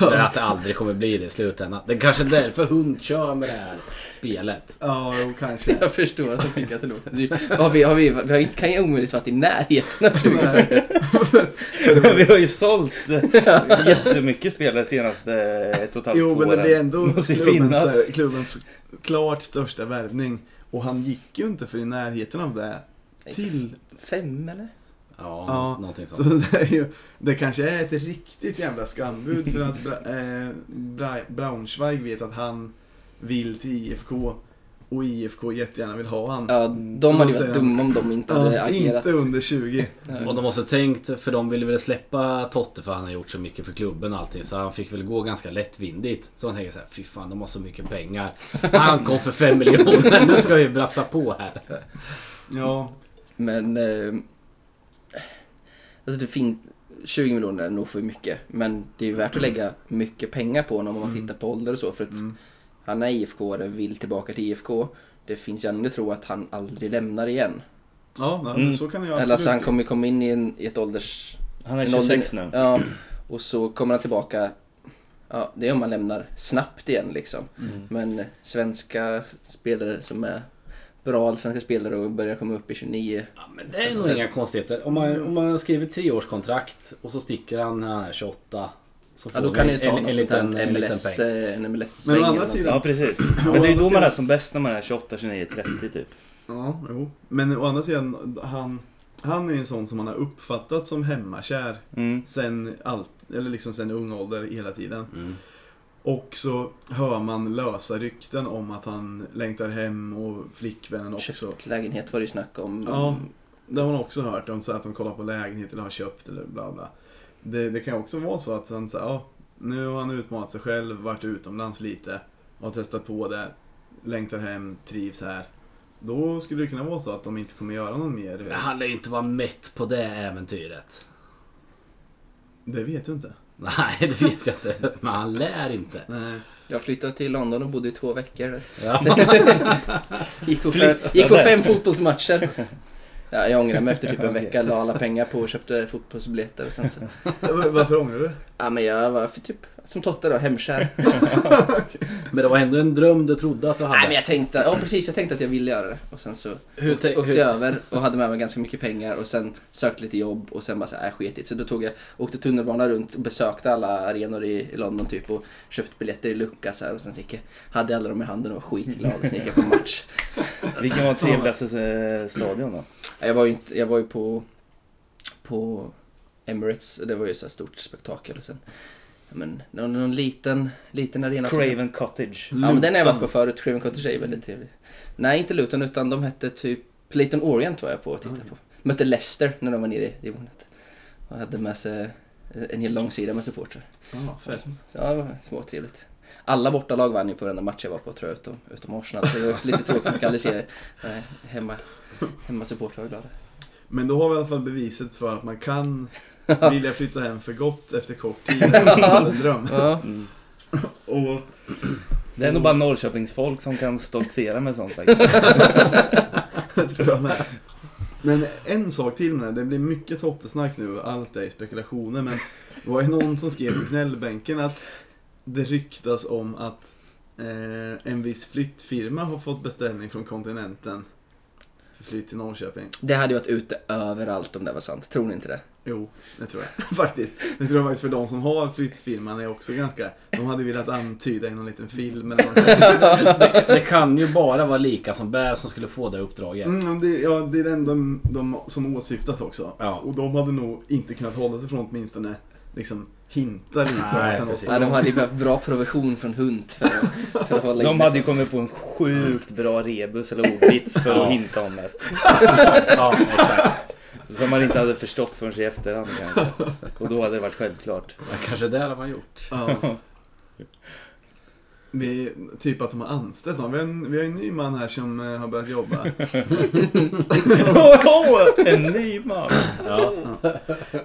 Men att det aldrig kommer bli det i slutändan. Det är kanske är därför hund kör med det här spelet. Ja, jo, kanske. Jag förstår att de tycker att det låter dyrt. Har vi, har vi, vi har, kan ju omöjligt varit i närheten av 20 Nej. Men *laughs* vi har ju sålt eh, *laughs* jättemycket spelare senaste ett och ett halvt Jo, men det blir ändå *laughs* klubbens, finnas. klubbens klart största värvning. Och han gick ju inte för i närheten av det. Till... Fem eller? Ja, Ja, någonting Så sånt. det, är ju, det kanske är ett riktigt jävla skambud för att Bra, eh, Bra, Braunschweig vet att han vill till IFK. Och IFK jättegärna vill ha han. Ja, de hade varit dumma om de inte hade Ja, agerat. inte under 20. *laughs* Och de måste tänkt, för de ville väl släppa Totte för han har gjort så mycket för klubben och allting. Så han fick väl gå ganska lättvindigt. Så han tänker så här, fy fan de har så mycket pengar. *laughs* Han kom för fem miljoner, nu ska vi brassa på här. Ja, Men... Eh, Alltså det finns 20 miljoner är nog för mycket. Men det är ju värt att lägga mycket pengar på honom om man Mm. tittar på ålder och så. För att Mm. Han är IFK och vill tillbaka till IFK. Det finns ju anledning att tro att han aldrig lämnar igen. Ja, nej, men Mm. så kan jag Eller alltså han kommer komma in i, en, i ett ålders... Han är en ålder- 26 nu. Ja, och så kommer han tillbaka. Ja, det är om man lämnar snabbt igen liksom. Mm. Men svenska spelare som är bra svenska spelare och börjar komma upp i 29. Ja, men det är nog inga konstigheter. Om man, om man skriver treårskontrakt och så sticker han när han är 28. Så Ja, då kan det ta en, en, liten, en liten MLS, eh, en MLS-sväng. Men å andra sidan- Ja, precis. Men det är ju då man är som bäst när man är 28, 29, 30 typ. Ja, jo. Men å andra sidan, han, han är ju en sån som man har uppfattat som hemmakär Mm. sen allt, eller liksom sen ung ålder hela tiden. Mm. Och så hör man lösa rykten om att han längtar hem och flickvännen också. Köpt lägenhet var det ju snack om. Ja. Det har man också hört. De säger att de kollar på lägenhet eller har köpt eller bla bla. Det, det kan också vara så att han säger, ja, nu har han utmanat sig själv, varit utomlands lite, har testat på det, längtar hem, trivs här. Då skulle det kunna vara så att de inte kommer göra någon mer. Men han lär ju inte vara mätt på det äventyret. Det vet jag inte. Nej, *laughs* det vet jag inte. Men han lär inte. Nej. Jag flyttade till London och bodde i två veckor. Ja. *laughs* Gick på fem, gick på fem fotbollsmatcher. Ja, jag ångrar mig efter typ en *laughs* vecka. La alla pengar på och köpte fotbollsbiljetter. Och sen så. *laughs* Va- Varför ångrar du? Ja, men jag var för typ som Totte då, hemkär. *laughs* Men det var ändå en dröm du trodde att du hade. Nej, men jag tänkte, ja precis, jag tänkte att jag ville göra det. Och sen så Hur åkte, jag över och hade med mig ganska mycket pengar och sen sökte lite jobb och sen bara så här, äh, det. Så då tog jag, åkte tunnelbana runt och besökte alla arenor i, i London typ och köpte biljetter i lucka så här, och sen så gick jag, hade jag alla dem i handen och var skitglad och sen gick jag på match. *laughs* Vilken var trevligaste eh, stadion då? Jag var ju, inte, jag var ju på, på Emirates och det var ju så här stort spektakel. Och sen, men, någon, någon liten, liten arena. Craven Cottage. Ja, men den har jag varit på Luton. förut. Craven Cottage är väldigt trevlig. Nej, inte Luton, utan de hette typ Playton Orient var jag på och tittade på. Mötte Leicester när de var nere i divisionet. Och hade med sig en hel långsida med supportrar. Ja, fett. Så ja, det var småtrevligt. Alla bortalag vann ju på den där matchen jag var på tror jag, utom, utom Arsenal. Så det var också lite tråkigt att man kan aldrig se det. Eh, Hemma, hemma supportrar var glada. Men då har vi i alla fall beviset för att man kan *laughs* vilja flytta hem för gott efter kort tid. *laughs* Det är en dröm. Ja, Mm. *laughs* Och Det är nog bara Norrköpingsfolk som kan stoltsera med sånt faktiskt. det tror jag med. Men en sak till med det, det blir mycket tottesnack nu, allt är spekulationer, men det var ju någon som skrev på knällbänken att det ryktas om att eh, en viss flyttfirma har fått beställning från kontinenten flytt till Norrköping. det hade ju varit ute överallt om det var sant. Tror ni inte det? Jo, det tror jag *laughs* faktiskt. Det tror jag faktiskt för de som har flyttfirman är också ganska... De hade velat antyda i någon liten film eller. *laughs* Det, det kan ju bara vara lika som bär som skulle få det uppdraget. Mm, det, ja, det är den de, de som åsyftas också. Ja. Och de hade nog inte kunnat hålla sig från åtminstone liksom hinta lite. om Nej, var- Ja, de hade ju behövt bra provision från Hunt för att, för att hålla De hade ju kommit på en sjukt bra rebus eller *laughs* ordvits för att hinta om det. *laughs* Ja, exakt. Som man inte hade förstått förrän i efterhand kanske. Och då hade det varit självklart. Ja, kanske det har man gjort. Ja. *laughs* Vi, typ att de har anställt någon. Vi har en, vi har en ny man här som eh, har börjat jobba. *laughs* en ny man! Ja.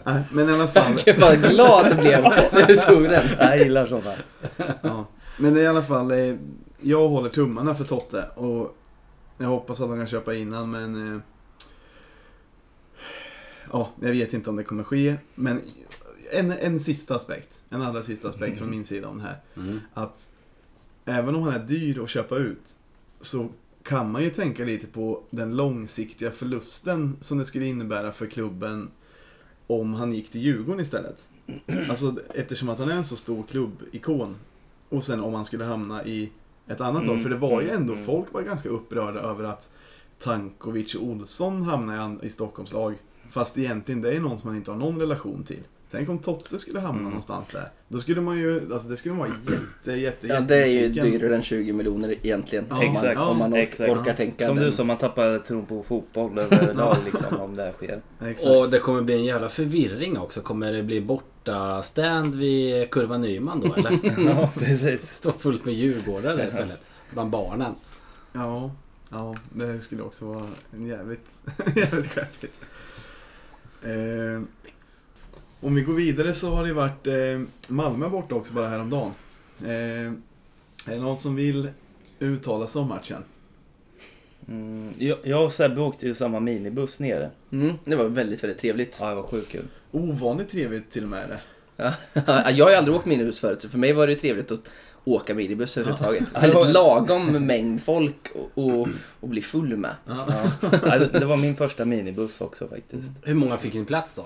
Nej, men i alla fall. Jag var glad jag blev när du tog den. Jag gillar sådana. Ja. Men i alla fall, eh, jag håller tummarna för Totte och jag hoppas att han kan köpa innan men... eh, Ja, jag vet inte om det kommer ske. Men en, en sista aspekt, en allra sista aspekt från min sida om det här. Mm. Att även om han är dyr att köpa ut så kan man ju tänka lite på den långsiktiga förlusten som det skulle innebära för klubben om han gick till Djurgården istället. Alltså eftersom att han är en så stor klubbikon. Och sen om han skulle hamna i ett annat lag. Mm, För det var ju mm, ändå, mm. folk var ganska upprörda över att Tankovic och Olsson hamnade i an- i Stockholms lag. Fast egentligen det är någon som man inte har någon relation till. Tänk om Totte skulle hamna Mm. någonstans där. Då skulle man ju, alltså det skulle man vara jätte, jätte, Ja, det är ju dyrare än 20 miljoner egentligen. Ja, om man, exakt, om man exakt. orkar tänka Som den. du som man tappar tron på fotboll överlag liksom om det här sker. Exakt. Och det kommer bli en jävla förvirring också. Kommer det bli borta stand vid Kurva Nyman då eller? *laughs* Ja, precis. Stå fullt med djurgårdare istället. Bland barnen. Ja, ja, det skulle också vara en jävligt, *laughs* jävligt skämmigt. Eh, Om vi går vidare så har det varit eh, Malmö borta också bara häromdagen. Eh, är det någon som vill uttala sig om matchen? Mm, jag, jag och Sebbe åkte ju samma minibuss nere. Mm, det var väldigt, väldigt trevligt. Ja, det var sjukt kul. Ovanligt trevligt till och med är det. Ja, *laughs* jag har ju aldrig åkt minibuss förut, så för mig var det trevligt att åka minibuss överhuvudtaget. Ja. Väldigt *laughs* lagom mängd folk och, och, och bli full med. Ja. Ja, det- det var min första minibuss också faktiskt. Hur många fick ni plats då?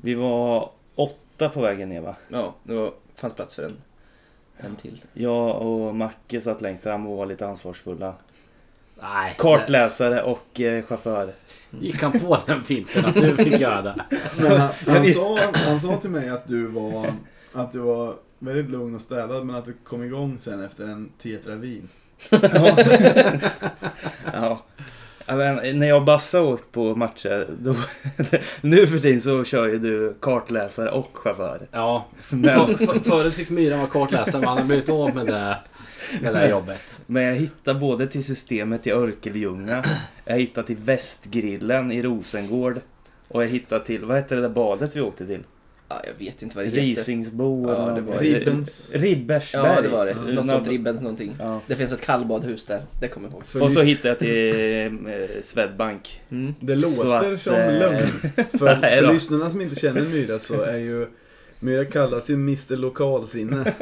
Vi var åtta på vägen ner va? Ja, det var, fanns plats för en, en till. Jag och Macke satt längst fram och var lite ansvarsfulla. Nej. Kartläsare och eh, chaufför. Gick han på den finten att du fick göra det? Men han, han, sa, han sa till mig att du var att du var väldigt lugn och städad men att du kom igång sen efter en tetra vin. *laughs* Ja. *laughs* Ja, men, när jag och Bassa åkt på matcher, då, *laughs* nu för tiden så kör ju du kartläsare och chaufför. Ja. *laughs* Men, För, för, förut fick Myran vara kartläsare men han har blivit av med det, med det här jobbet. men jag hittar både till systemet i Örkelljunga, jag hittar till Västgrillen i Rosengård och jag hittar till, vad hette det där badet vi åkte till? Ja, jag vet inte vad det heter. Risingsbo Ja, eller det var- Ribbens. Ribbersberg. Ja, det var det. Något Något- sånt Ribbens någonting. Ja. Det finns ett kallbadhus där, det kommer jag ihåg. För Och så hittade jag till eh, Swedbank. Mm. Det låter att, som eh, lögn. För, *laughs* nej för då. lyssnarna som inte känner Myra så är ju Myra kallas ju Mr Lokalsinne.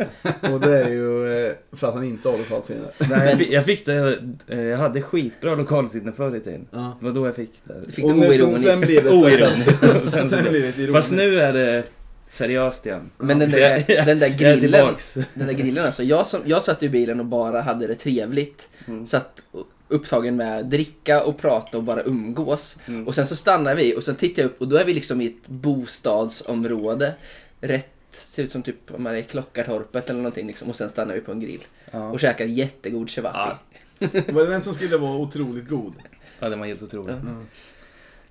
Och det är ju eh, för att han inte har lokalsinne. Nej, jag fick, jag fick det, eh, jag hade skitbra lokalsinne förr i tiden. Ja. Det var då jag fick det. Fick Och nu, sen, sen blir det Oironiskt. *laughs* Sen, sen blir det. Fast nu är det seriöst igen. Men den Jag- där, *laughs* jag- den där Jag är grillen, den där grillen alltså. Jag, som, jag satt i bilen och bara hade det trevligt. Mm. Satt upptagen med att dricka och prata och bara umgås. Mm. Och sen så stannar vi och sen tittar jag upp och då är vi liksom i ett bostadsområde. Rätt, ser ut som typ om man är i Klockartorpet eller någonting liksom. Och sen stannar vi på en grill. Ja. Och käkar jättegod cevapi. Ja. *laughs* Var det den som skulle vara otroligt god? ja, det var helt otroligt. Mm.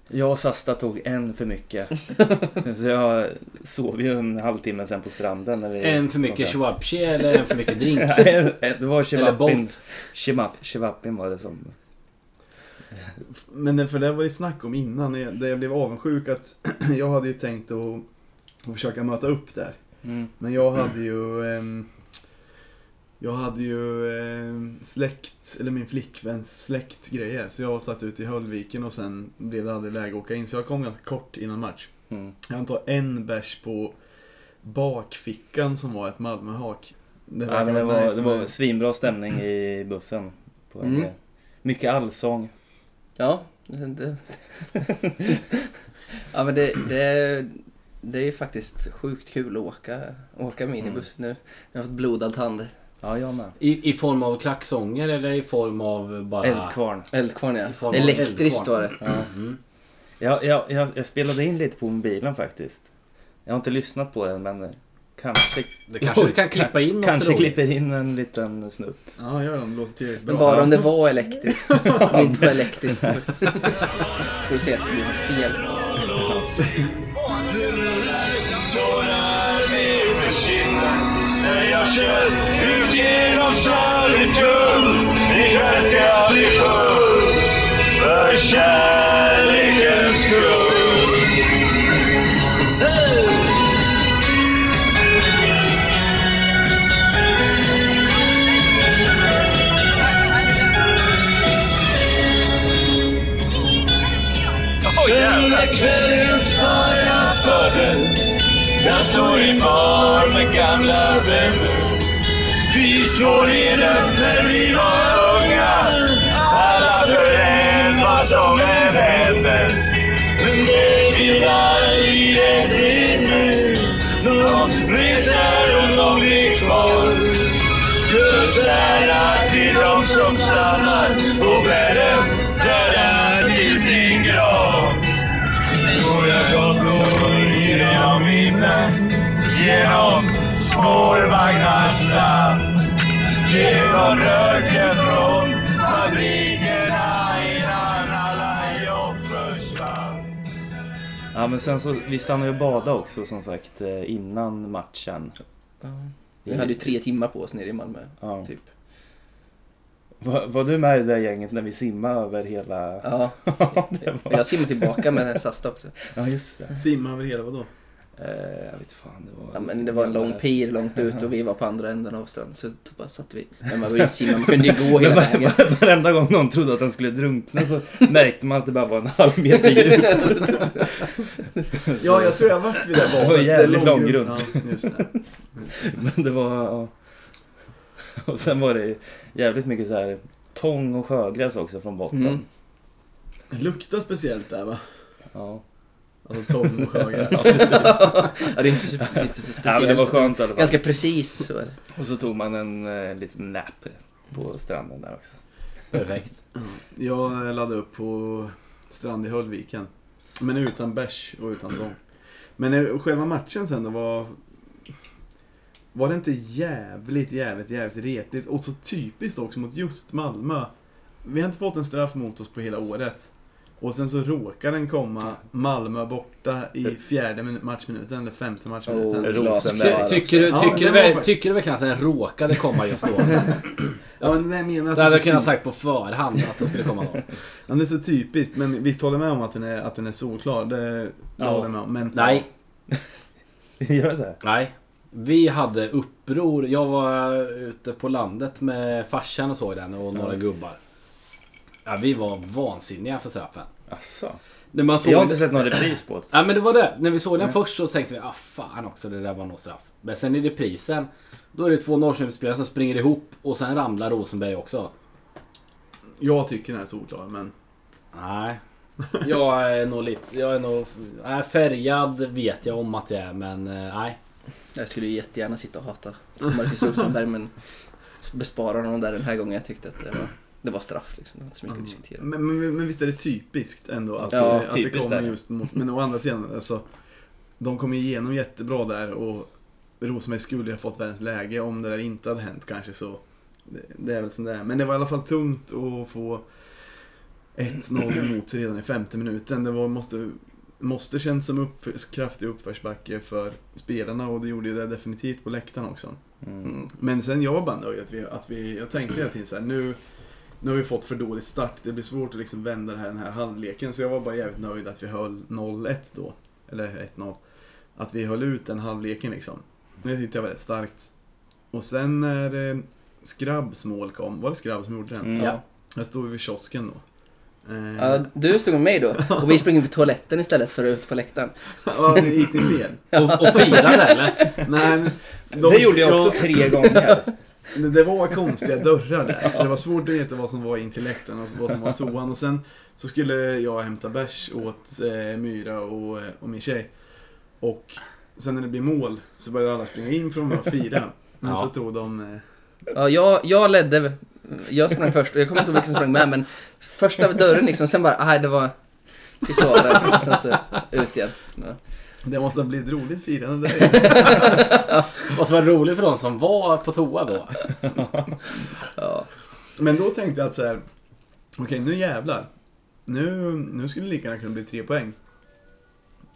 Jag och Sasta tog en för mycket. *laughs* Så jag sov ju en halvtimme sen på stranden. När vi En för mycket chewabchi eller en för mycket drink? *laughs* Det var Eller chewapin. both? Chewap- Chewapin var det som... Men det- för det var det snack om innan, där jag blev avundsjuk att *clears throat* jag hade ju tänkt att, att försöka möta upp där. Mm. Men jag hade ju ehm, Jag hade ju ehm, släkt, eller min flickväns släktgrejer. Så jag satt ute i Höllviken och sen blev det aldrig läge att åka in. Så jag kom ganska kort innan match. Mm. Jag antar en bärs på bakfickan som var ett Malmöhak. Det Ja, det, var, nice det var med- svinbra stämning i bussen. På Mm. Mycket allsång. Ja, det... *laughs* ja men det, det, det är ju faktiskt sjukt kul att åka, åka minibuss nu. Jag har fått blodad hand. Ja, jag med. I, I form av klacksånger eller i form av bara... Eldkvarn. Eldkvarn ja. Elektriskt eldkvarn. var det. Ja. Mm. Jag, jag, jag, jag spelade in lite på mobilen faktiskt. Jag har inte lyssnat på den men kanske, Det kanske du kan klippa in något kanske roligt. klipper in en liten snutt. Ja, gör. Det låter tillräckligt Men bra. bara om det var elektriskt. *laughs* Om det inte var elektriskt. Får vi se att det blir något fel. *laughs* när jag kör ut genom Södertull. Ikväll ska jag bli full för kärlekens skull. Hey! Söndagskvällen jag står i bar med gamla vänner. Vi slår igenom när vi var unga. Alla för en var som en händer Men det vilda ett rinner De reser och de blir kvar. Just ära till de som stannar och bär den spårvagnars land Genom röken från fabrikerna Innan alla jobb försvann Ja men sen så, vi stannade ju och badade också som sagt eh, innan matchen. Ja. Vi hade ju tre timmar på oss nere i Malmö. Ja. Typ. Var, var du med i det där gänget när vi simmade över hela... Ja, *laughs* det var... jag simmar tillbaka med Sasta också. Ja just det. Simma över hela vadå? Eh, jag vet fan, det var... Ja, men det var en lång pir långt ut och vi var på andra änden av stranden så då bara satt vi. Men man var man kunde ju gå hela vägen. var- Varenda gång någon trodde att han skulle drunkna så märkte man att det bara var en halv meter djupt. *laughs* Ja, jag tror jag varit vid det Det var jävligt långgrunt. Ja, just det. Men det var... Ja. Och sen var det jävligt mycket så här tång och sjögräs också från botten. Mm. Det luktar speciellt där va? Ja. Alltså tång *laughs* och. Ja, precis. ja, det är inte så, inte så ja, speciellt. men det var skönt i alla fall. Ganska precis så. Och så tog man en eh, liten nap på stranden där också. Perfekt. Jag laddade upp på strand i Höllviken. Men utan bärs och utan sång. Men eh, själva matchen sen då var... Var det inte jävligt, jävligt, jävligt retligt? Och så typiskt också mot just Malmö. Vi har inte fått en straff mot oss på hela året. Och sen så råkar den komma Malmö borta i fjärde min- matchminuten, eller femte matchminuten. Glasklar. Ty, tycker, du, Ja, tycker, det du, väl- tycker du verkligen att den råkade komma just då? *laughs* Ja, men det jag menar att Det hade jag kunnat ty- sagt på förhand att den skulle komma då. Ja, det är så typiskt, men visst håller jag med om att den är, att den är solklar. Det, det Ja. håller jag med om. Men, Nej, *laughs* Gör det så här? nej. Vi hade uppror. Jag var ute på landet med farsan och såg den och några Ja. gubbar. Ja, vi var vansinniga för straffen. Asså? När man såg Jag har inte sett någon repris på det. Ja men det var det. När vi såg den först så tänkte vi ah fan också det där var nog straff. Men sen i reprisen då är det två Norrköpingsspelare som springer ihop och sen ramlar Rosenberg också. Jag tycker den är solklar, men... Nej. Jag är nog lite... Jag är nog... Nej, färgad vet jag om att jag är men eh, nej. Jag skulle ju jättegärna sitta och hata Marcus Rosenberg men besparar honom där den här gången. Jag tyckte att det var, det var straff liksom. Det var inte så mycket att diskutera. Men, men, men visst är det typiskt ändå att, Ja, att typiskt det kommer just mot... Men å andra sidan, alltså... De kom igenom jättebra där och Rosenberg skulle ha fått världens läge om det där inte hade hänt kanske så. Det, det är väl som det är. Men det var i alla fall tungt att få 1-0 emot *clears throat* sig redan i femte minuten. Det var, måste, måste känns som upp, kraftig uppförsbacke för spelarna och det gjorde ju det definitivt på läktaren också. Mm. Mm. Men sen jag var bara nöjd att vi, att vi jag tänkte hela tiden så här, nu, nu har vi fått för dålig start, det blir svårt att liksom vända det här, den här halvleken. Så jag var bara jävligt nöjd att vi höll 0-1 då, eller 1-0. Att vi höll ut den halvleken liksom. Det tyckte jag var rätt starkt. Och sen när eh, Skrabbs mål kom, var det Skrabb som gjorde den? Mm. Ja. Jag stod vid kiosken då. Eh, Ja, du stod med mig då *laughs* och vi sprang på toaletten istället för ut på läktaren. ja, det gick ni fel? Och, och firade eller? *laughs* Nej, de- Det gjorde jag också ja, tre gånger. *laughs* Det, det var konstiga dörrar där, så det var svårt att veta vad som var in till läktaren och vad som var toan. Och sen så skulle jag hämta bärs åt eh, Myra och, eh, och min tjej. Och sen när det blir mål så började alla springa in för de var fyra. Men Ja. så tog de... Eh, Ja, jag, jag ledde, jag sprang först och jag kommer inte ihåg vilken som sprang med men första dörren liksom, sen bara, nej det var, vi sa det och sen så ut igen. Ja. Det måste ha blivit roligt firande där. Vad som var roligt för de som var på toa då. *laughs* Ja. Men då tänkte jag att så här. Okej, nu jävlar. Nu, nu skulle det lika gärna kunna bli tre poäng.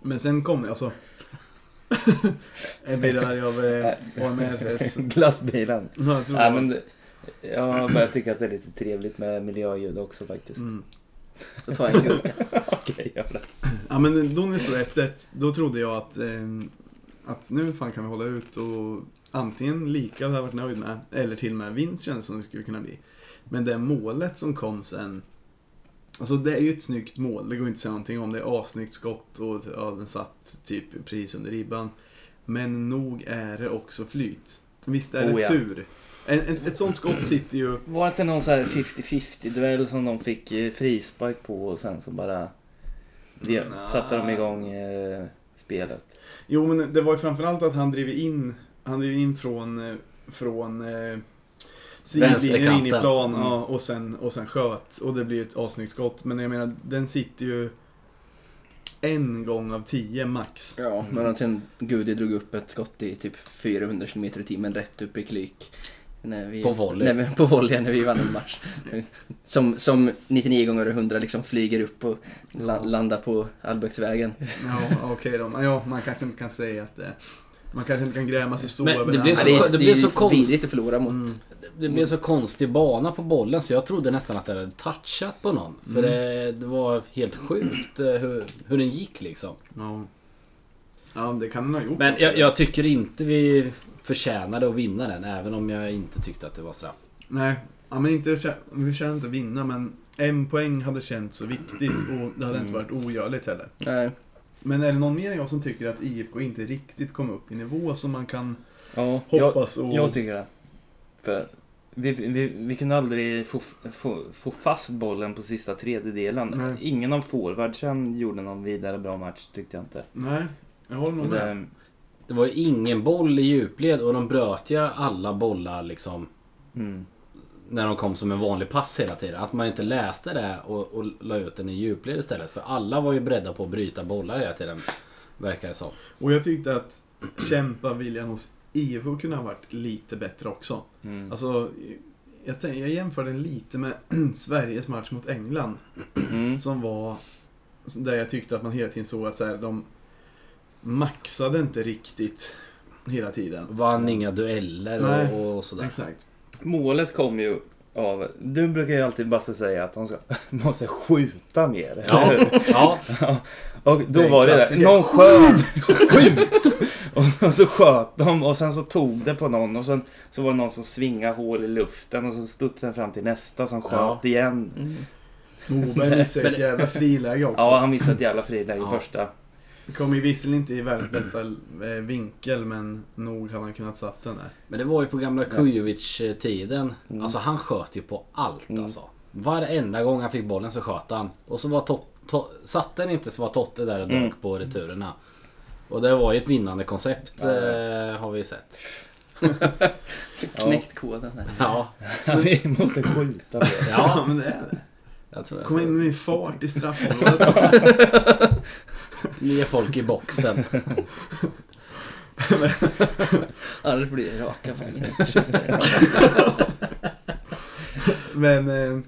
Men sen kom det alltså. jag blir arg av eh, AMRS. *laughs* Glassbilen. Ja, jag tror Ja, men det, jag börjar tycka att det är lite trevligt med miljöljud också faktiskt. Mm. Då tar jag en gurka. *laughs* Okej, gör det. Ja men då det stod 1-1, då trodde jag att, eh, att nu fan kan vi hålla ut och antingen lika hade jag varit nöjd med, eller till och med vinst kändes som det skulle kunna bli. Men det målet som kom sen, alltså det är ju ett snyggt mål, det går inte att säga någonting om det, är assnyggt skott och ja, den satt typ precis under ribban. Men nog är det också flyt. Visst är det Oh, ja. tur. En, ett, ett sånt skott sitter ju... Var det inte någon så här 50-50 duell som de fick eh, frispark på och sen så bara de, Nja. satte de igång eh, spelet? Jo, men det var ju framförallt att han drev in, han drev in från, eh, från eh, sidlinjen in i plan Mm. ja, och, sen, och sen sköt. Och det blir ett avsnyggt skott. Men jag menar, den sitter ju en gång av tio max. Ja, men sen Gudi drog upp ett skott i typ 400 km i timmen rätt upp i klyk. När vi, På volley. När vi, på volley när vi vann en match. Som, som 99 gånger 100 liksom flyger upp och la, landar på Albrektsvägen. Ja, okej då. Men Ja, man kanske inte kan säga att det... Man kanske inte kan gräma sig så Men över det den. blir Ja, så- det, är, det det blir är så ju konst- vidrigt att förlora mot. Mm. Det blev så konstig bana på bollen så jag trodde nästan att det hade touchat på någon. För det, det var helt sjukt eh, hur, hur den gick liksom. Ja. Ja, det kan den ha gjort Men jag, jag tycker inte vi förtjänade att vinna den, även om jag inte tyckte att det var straff. Nej, ja, men inte, vi känner inte att vinna, men en poäng hade känts så viktigt och det hade inte Mm. varit ogörligt heller. Nej. Men är det någon mer än jag som tycker att IFK inte riktigt kom upp i nivå som man kan Ja, jag, hoppas och... jag tycker det. För vi, vi, vi kunde aldrig få, få, få fast bollen på sista tredjedelen. Nej. Ingen av forwardsen gjorde någon vidare bra match tyckte jag inte. Nej, jag håller nog med. Det, var ju ingen boll i djupled och de bröt ju alla bollar liksom mm, när de kom som en vanlig pass hela tiden. Att man inte läste det och, och la ut den i djupled istället. För alla var ju beredda på att bryta bollar hela tiden. Verkar det som. Och jag tyckte att kämpa viljan hos IFK kunde ha varit lite bättre också. mm, Alltså, jag, jag jämför den lite med *clears throat* Sveriges match mot England. mm, Som var där jag tyckte att man hela tiden såg att så här, de maxade inte riktigt hela tiden. Vann inga dueller Nej. och, och sådär. Exakt. Målet kom ju av... Du brukar ju alltid bara säga att de ska, *laughs* måste skjuta mer. Ja, ja. *laughs* Och då Det var det klassiker. där. Någon sköt. Skjut! Och, så sköt de och sen så tog det på någon och sen så var det någon som svingade hål i luften och så studsade den fram till nästa som sköt Ja. igen. Mm. Moberg missade ett *laughs* jävla friläge också. Ja, han missade ett jävla friläge i första. Det kom ju visserligen inte i världens bästa eh, vinkel, men nog hade han kunnat satt den där. Men det var ju på gamla Kujovic-tiden. Mm. Alltså han sköt ju på allt Mm. alltså. Varenda gång han fick bollen så sköt han. Och så var to- to- satt den inte så var Totte där och dök Mm. på returerna. Och det var ju ett vinnande koncept Ja. eh, har vi ju sett. *laughs* Knäckt koden här. Ja, Vi måste skjuta mer. Ja, men det är det. jag tror Kom det. in med fart i straffområdet. *laughs* *laughs* Ner folk i boxen. *laughs* Annars blir det raka vägen. Men, eh,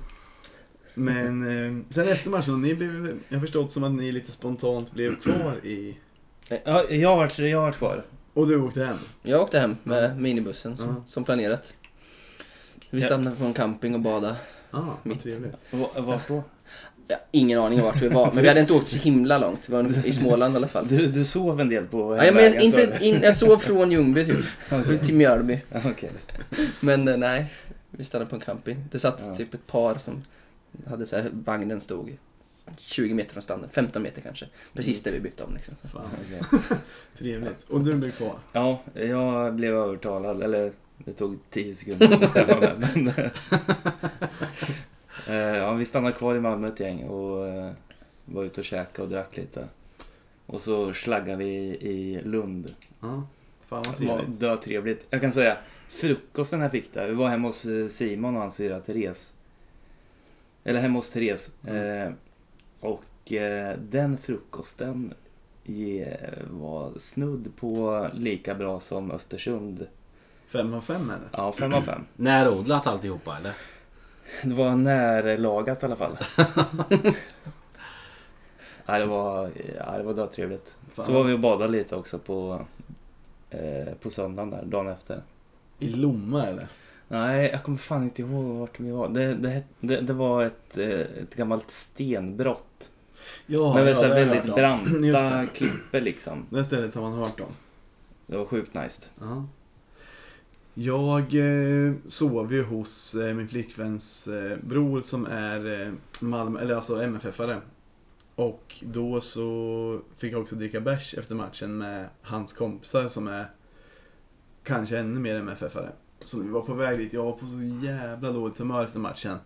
men eh, sen efter matchen, ni blev, jag har förstått som att ni lite spontant blev kvar i... Ja, jag har varit, jag har varit kvar. Och du åkte hem? Jag åkte hem med minibussen som, Ja. som planerat. Vi stannade på en camping och badade. Ja, ah, vad Mitt. trevligt. Va- Vart då? Ja, ingen aning om vart vi var, men vi hade inte åkt så himla långt. Vi var *laughs* i Småland i alla fall. Du, du sov en del på Ja, men jag, inte, in, jag sov från Ljungby typ, *laughs* Okej. till Mjölby. Okej. Men eh, nej, vi stannade på en camping. Det satt Ja. typ ett par som hade så här, vagnen stod 20 meter från stranden, 15 meter kanske. Precis där vi bytte om liksom. Så. Fan, *laughs* Okej. trevligt. Och du blev kvar? Ja, jag blev övertalad. Eller det tog 10 sekunder att bestämma mig. Eh, ja, vi stannade kvar i Malmö ett gäng och eh, var ute och käkade och drack lite. Och så slaggade vi i Lund. Ja, fan vad Det var trevligt. Jag kan säga, frukosten jag fick där. Vi var hemma hos eh, Simon och hans syrra Therese. Eller hemma hos Therese. Eh, och eh, den frukosten var snudd på lika bra som Östersund. Fem av fem eller? Ja, fem av fem. Närodlat alltihopa eller? *laughs* Det var närlagat i alla fall. *laughs* ja, det var, ja, det var dötrevligt. Fan. Så var vi och badade lite också på, eh, på söndagen där, dagen efter. I Lomma eller? Nej, jag kommer fan inte ihåg vart vi var. Det, det, det, det var ett, eh, ett gammalt stenbrott. Ja, med ja, så väldigt *clears throat* branta klippor liksom. Det stället har man hört om. Det var sjukt nice. Ja. Jag eh, sov ju hos eh, min flickväns eh, bror som är eh, Malmö, eller alltså MFF-are. Och då så fick jag också dricka bärs efter matchen med hans kompisar som är kanske ännu mer MFF-are. Så vi var på väg dit, jag var på så jävla dåligt humör efter matchen.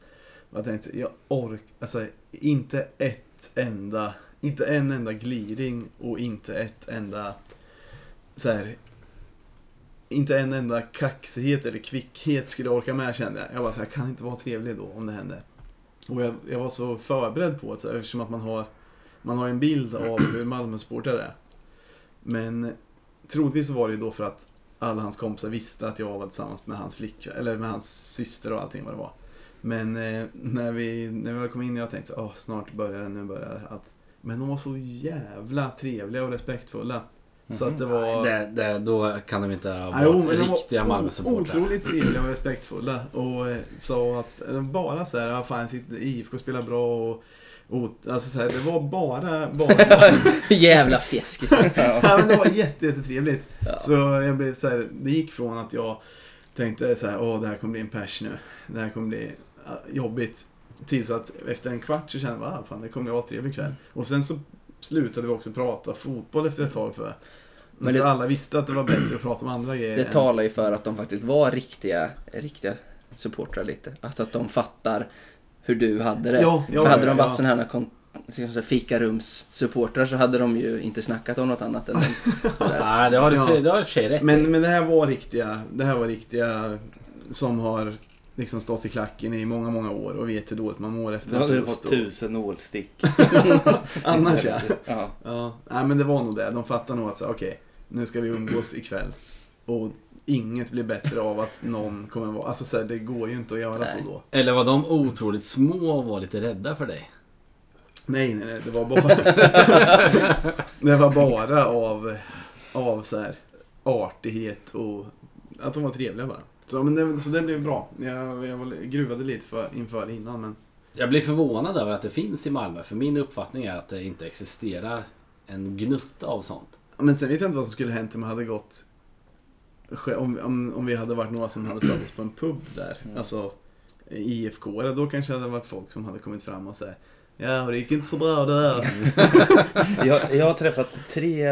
Och jag tänkte, jag orkar alltså inte ett enda, inte en enda gliring och inte ett enda så här inte en enda kaxighet eller kvickhet skulle jag orka med kände jag. Jag bara så här, kan inte vara trevlig då om det händer. Och jag, jag var så förberedd på det så här, eftersom att man har, man har en bild av hur Malmösportare är. Men troligtvis var det ju då för att alla hans kompisar visste att jag var tillsammans med hans flicka, eller med hans syster och allting vad det var. Men eh, när, vi, när vi väl kom in jag tänkte så, åh snart börjar det, nu börjar det. Att, men de var så jävla trevliga och respektfulla. Så att det var... Det, det, då kan de inte ha varit jo, de var riktiga o- Malmö-supportrar. Otroligt *clears throat* trevliga och respektfulla och eh, sa att bara så här, ja, fan IFK spelar bra och alltså så här, det var bara, bara *laughs* Jävla fjäskis. *laughs* ja, men det var jätte, jättetrevligt. Ja. Så jag blev så här, det gick från att jag tänkte så här, åh det här kommer bli en pers nu. Det här kommer bli ja, jobbigt. Tills att efter en kvart så kände jag, ah, fan det kommer att vara en trevlig kväll. Och sen så slutade vi också prata fotboll efter ett tag för. Men det- alla visste att det var bättre att prata om andra grejer. Det än- talar ju för att de faktiskt var riktiga, riktiga supportrar lite. Alltså att de fattar hur du hade det. Ja, ja, för hade ja, de varit ja. sådana här liksom så här fikarumssupportrar så hade de ju inte snackat om något annat än *laughs* sådär. Nej, det har du i och för sig rätt. Men, men det här var riktiga, det här var riktiga som har liksom stått i klacken i många, många år och vet hur dåligt man mår efter Då hade du fått och- tusen nålstick. *laughs* Annars ja. ja. Ja, nej men det var nog det. De fattar nog att så, okej, nu ska vi umgås ikväll. Och inget blir bättre av att någon kommer vara, alltså så här, det går ju inte att göra Nej. så då. Eller var de otroligt små och var lite rädda för dig? Nej, nej, nej, det var bara, *laughs* det var bara av, av så här artighet och att de var trevliga bara. Så, men det, så det blev bra. Jag, jag var- gruvade lite för, inför innan men Jag blir förvånad över att det finns i Malmö, för min uppfattning är att det inte existerar en gnutta av sånt. Men sen vet jag inte vad som skulle hänt om jag hade gått om, om, om vi hade varit några som hade satt oss på en pub där. Mm. Alltså IFK, då kanske det hade varit folk som hade kommit fram och sagt Ja, och det gick inte så bra det där. *laughs* Jag, jag har träffat tre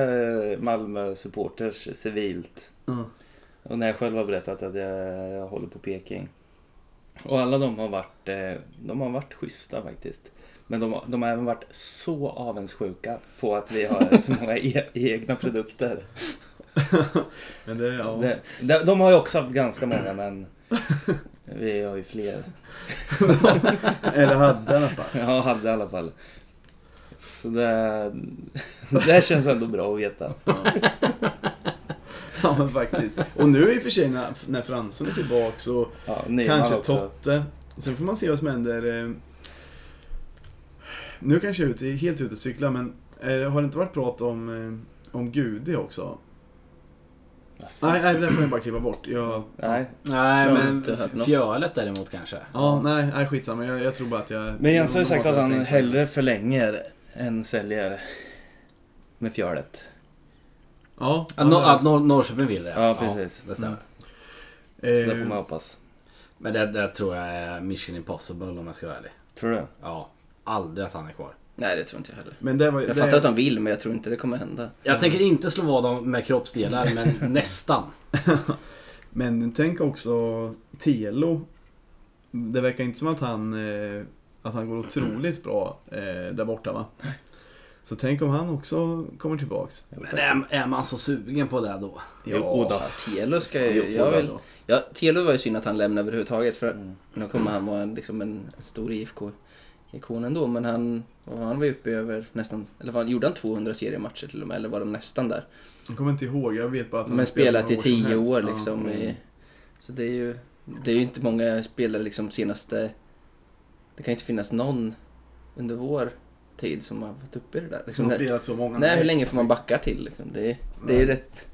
Malmö-supporters civilt. Ja. Och när jag själv har berättat att jag, jag håller på Peking. Och alla de har varit, eh, de har varit schyssta faktiskt. Men de, har- de har även varit så avundsjuka på att vi har så *laughs* många e, egna produkter. *laughs* Men det, ja. Det, de, de har ju också haft ganska många men vi har ju fler. *laughs* Eller hade i alla fall. Jag hade i alla fall. Så det, det känns ändå bra att veta. Ja. Ja, men faktiskt. Och nu i och för sig när, när Fransson är tillbaks och Ja, kanske också. Totte. Sen får man se vad som händer. eh. Nu kanske jag är ute, helt ute och cyklar men eh, har det inte varit prat om, eh, om Gudi också? Alltså, Nej, nej, det får jag bara klippa bort. Jag, nej. Nej, Jag men fjölet däremot kanske. ja, nej, nej, skitsamma. Jag, jag tror bara att jag... Men Jens har ju sagt att han hellre förlänger än säljer med fjölet. Ja, Att, Nor- det- att Nor- Norrköping vill det. Ja, precis. det stämmer. Så det eh, får man hoppas. Men det, det tror jag är mission impossible om jag ska vara ärlig. Tror du? Ja, aldrig att han är kvar. Nej, det tror inte jag heller. Men det var Jag det, fattar att de vill, men jag tror inte det kommer hända. Jag tänker inte slå vad dem med kroppsdelar, men *laughs* nästan. *laughs* Men tänk också Telo. Det verkar inte som att han, eh, att han går otroligt bra eh, där borta va? Så tänk om han också kommer tillbaks. Men är, är man så sugen på det då? Jo, då. Ja, Telo ska ju... Jag vill, ja, Telo var ju synd att han lämnade överhuvudtaget för Mm. nu kommer han vara en, liksom en stor IFK-ikon ändå. Men han, han var ju uppe över nästan, eller vad, gjorde han 200 seriematcher till och med? Eller var de nästan där? Jag kommer inte ihåg, jag vet bara att han Men spelat i tio år Ja. liksom. I, så det är ju, det är ju inte många spelare liksom senaste... Det kan ju inte finnas någon under vår tid som har varit uppe i det där. Som Liksom har där spelat så många. nej, hur länge får man backa till? Liksom? Det, är- det är rätt...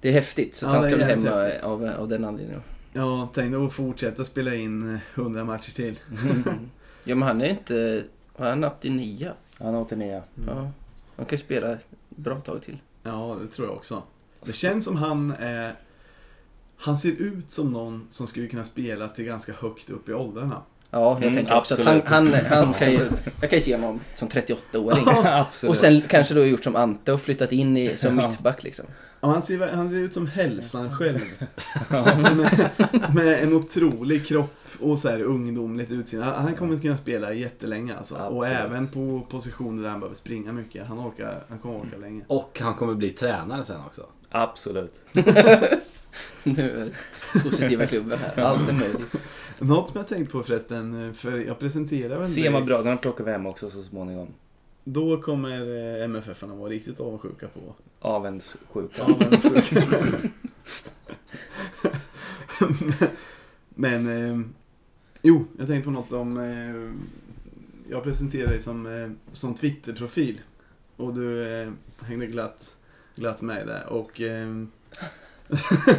Det är häftigt, så att Ja, han ska är väl hem jävligt häftigt. av, av den anledningen. Ja, tänk dig att fortsätta spela in eh, 100 matcher till. *laughs* Ja, men han är inte... Han 89? Han är 89. Ja. Han kan ju spela ett bra tag till. Ja, det tror jag också. Det känns som han är... Han ser ut som någon som skulle kunna spela till ganska högt upp i åldrarna. Ja, jag Mm, tänker också att han, absolut. han, han kan ju... *laughs* Jag kan ju se honom som 38-åring. Absolut. Och sen kanske då gjort som Ante och flyttat in i, som Ja. mittback liksom. Ja, han, ser, han ser ut som hälsan själv. *laughs* med, med en otrolig kropp och så här ungdomligt utseende. Han han kommer kunna spela jättelänge alltså. Och Absolut. även på positioner där han behöver springa mycket. Han, orkar, han kommer orka länge. Och han kommer bli tränare sen också. Absolut. *laughs* Nu är det positiva klubben här. Allt är möjligt. Något som jag tänkt på förresten, för jag presenterar väl. Sema-bröderna plockar vi hem också så småningom. Då kommer eh, MFF-arna vara riktigt avundsjuka på. Avundssjuka. Avundsjuka. *laughs* Men, eh, jo, jag tänkte på något om... Eh, jag presenterade dig som, eh, som Twitter-profil. Och du eh, hängde glatt, glatt med där. Och...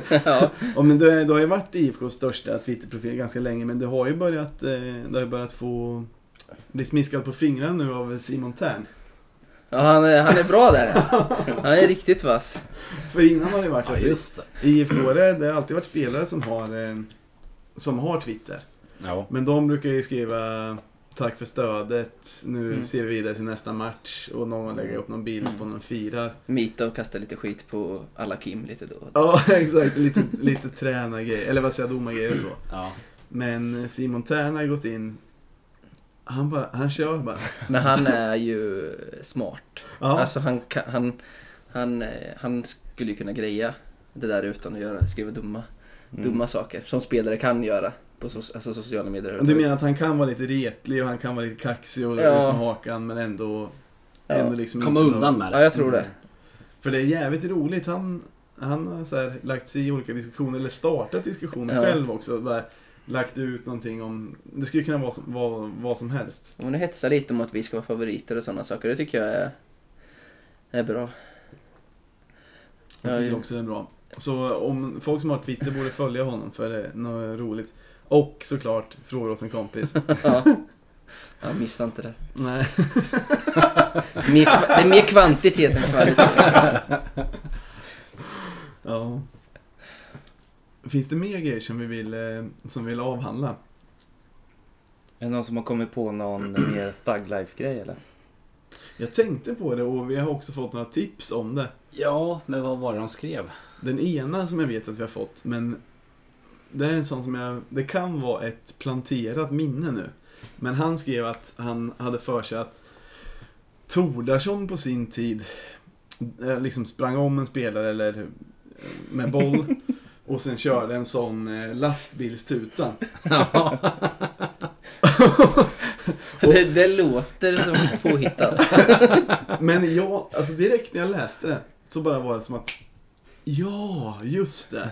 Ja, *laughs* Ja, men du, du har ju varit IFKs största Twitterprofil ganska länge men det har ju börjat, eh, det har ju börjat få blir smiskad på fingrarna nu av Simon Tern. Ja, han är, han är bra där. Han är riktigt vass. För innan har det varit Ja, alltså, just det. IFK det det har alltid varit spelare som har, eh, som har Twitter. Ja. Men de brukar ju skriva Tack för stödet, nu Mm. ser vi vidare till nästa match och någon lägger upp någon bild på någon firar. Mita och kasta lite skit på alla Kim lite då. Ja, *laughs* exakt. Lite, lite tränargrejer, eller vad säger jag, domargrejer och så. *clears throat* ja. Men Simon Tern har gått in, han, bara, han kör bara. Men han är ju smart. Ja, Alltså han, han, han, han skulle ju kunna greja det där utan att göra, skriva dumma, Mm. dumma saker. Som spelare kan göra på so, alltså sociala medier. du menar att han kan vara lite retlig och han kan vara lite kaxig och Ja. med hakan men ändå, Ja. ändå liksom Komma undan nå- med det. Ja, jag tror det. För det är jävligt roligt. Han, han har så här, lagt sig i olika diskussioner, eller startat diskussioner Ja. själv också. Bara, lagt ut någonting om, det skulle kunna vara som, vad, vad som helst. Om du hetsar lite om att vi ska vara favoriter och sådana saker, det tycker jag är, är bra. Jag Ja, tycker också det är bra. Så om folk som har Twitter borde följa honom för det är något roligt. Och såklart, fråga åt en kompis. *laughs* Ja. Ja, missa inte det. Nej. *laughs* Mer, det är mer kvantitet än kvalitet. *laughs* Ja. Finns det mer grejer som vi vill, eh, som vi vill avhandla? Är det någon som har kommit på någon mer Thug Life-grej eller? Jag tänkte på det och vi har också fått några tips om det. ja, men vad var det de skrev? Den ena som jag vet att vi har fått, men det är en sån som jag, det kan vara ett planterat minne nu. Men han skrev att han hade för sig att Tordarsson på sin tid eh, liksom sprang om en spelare eller eh, med boll *laughs* och sen körde en sån eh, lastbilstuta. *laughs* *laughs* Det, det låter som påhittat. Men jag, alltså direkt när jag läste det så bara var det som att Ja, just det.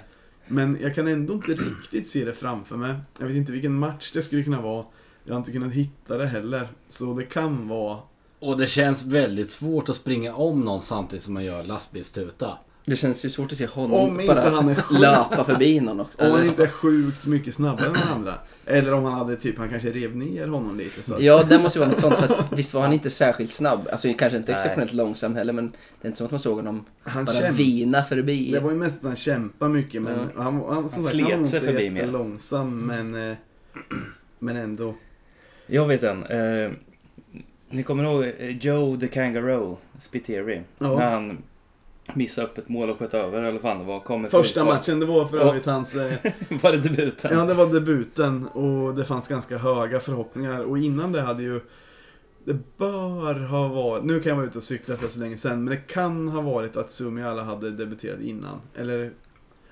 Men jag kan ändå inte riktigt se det framför mig. Jag vet inte vilken match det skulle kunna vara. Jag har inte kunnat hitta det heller. Så det kan vara... Och det känns väldigt svårt att springa om någon samtidigt som man gör lastbilstuta. Det känns ju svårt att se honom Om inte bara han är *laughs* sjuk. löpa förbi någon också. Om han inte är sjukt mycket snabbare än den andra. Eller om han hade typ, han kanske rev ner honom lite så Ja, det måste ju vara något sånt. För att, *laughs* visst var han inte särskilt snabb. Alltså kanske inte exceptionellt långsam heller, men det är inte som att man såg honom Han bara kämp- vina förbi. Det var ju mest att han kämpade mycket men Ja. han, han, Han sagt, slet han var sig inte förbi mer. jättelångsam men, eh, *clears throat* men ändå. Jag vet en. Eh, ni kommer ihåg Joe the Kangaroo, Spiteri? Ja. När han missade upp ett mål och sköt över, eller fan det var. Kom Första fart. matchen, det var för övrigt hans... Eh, *laughs* var det debuten? Ja, det var debuten och det fanns ganska höga förhoppningar. Och innan det hade ju... Det bör ha varit... Nu kan jag vara ute och cykla för så länge sedan, men det kan ha varit att Sumiala hade debuterat innan. Eller...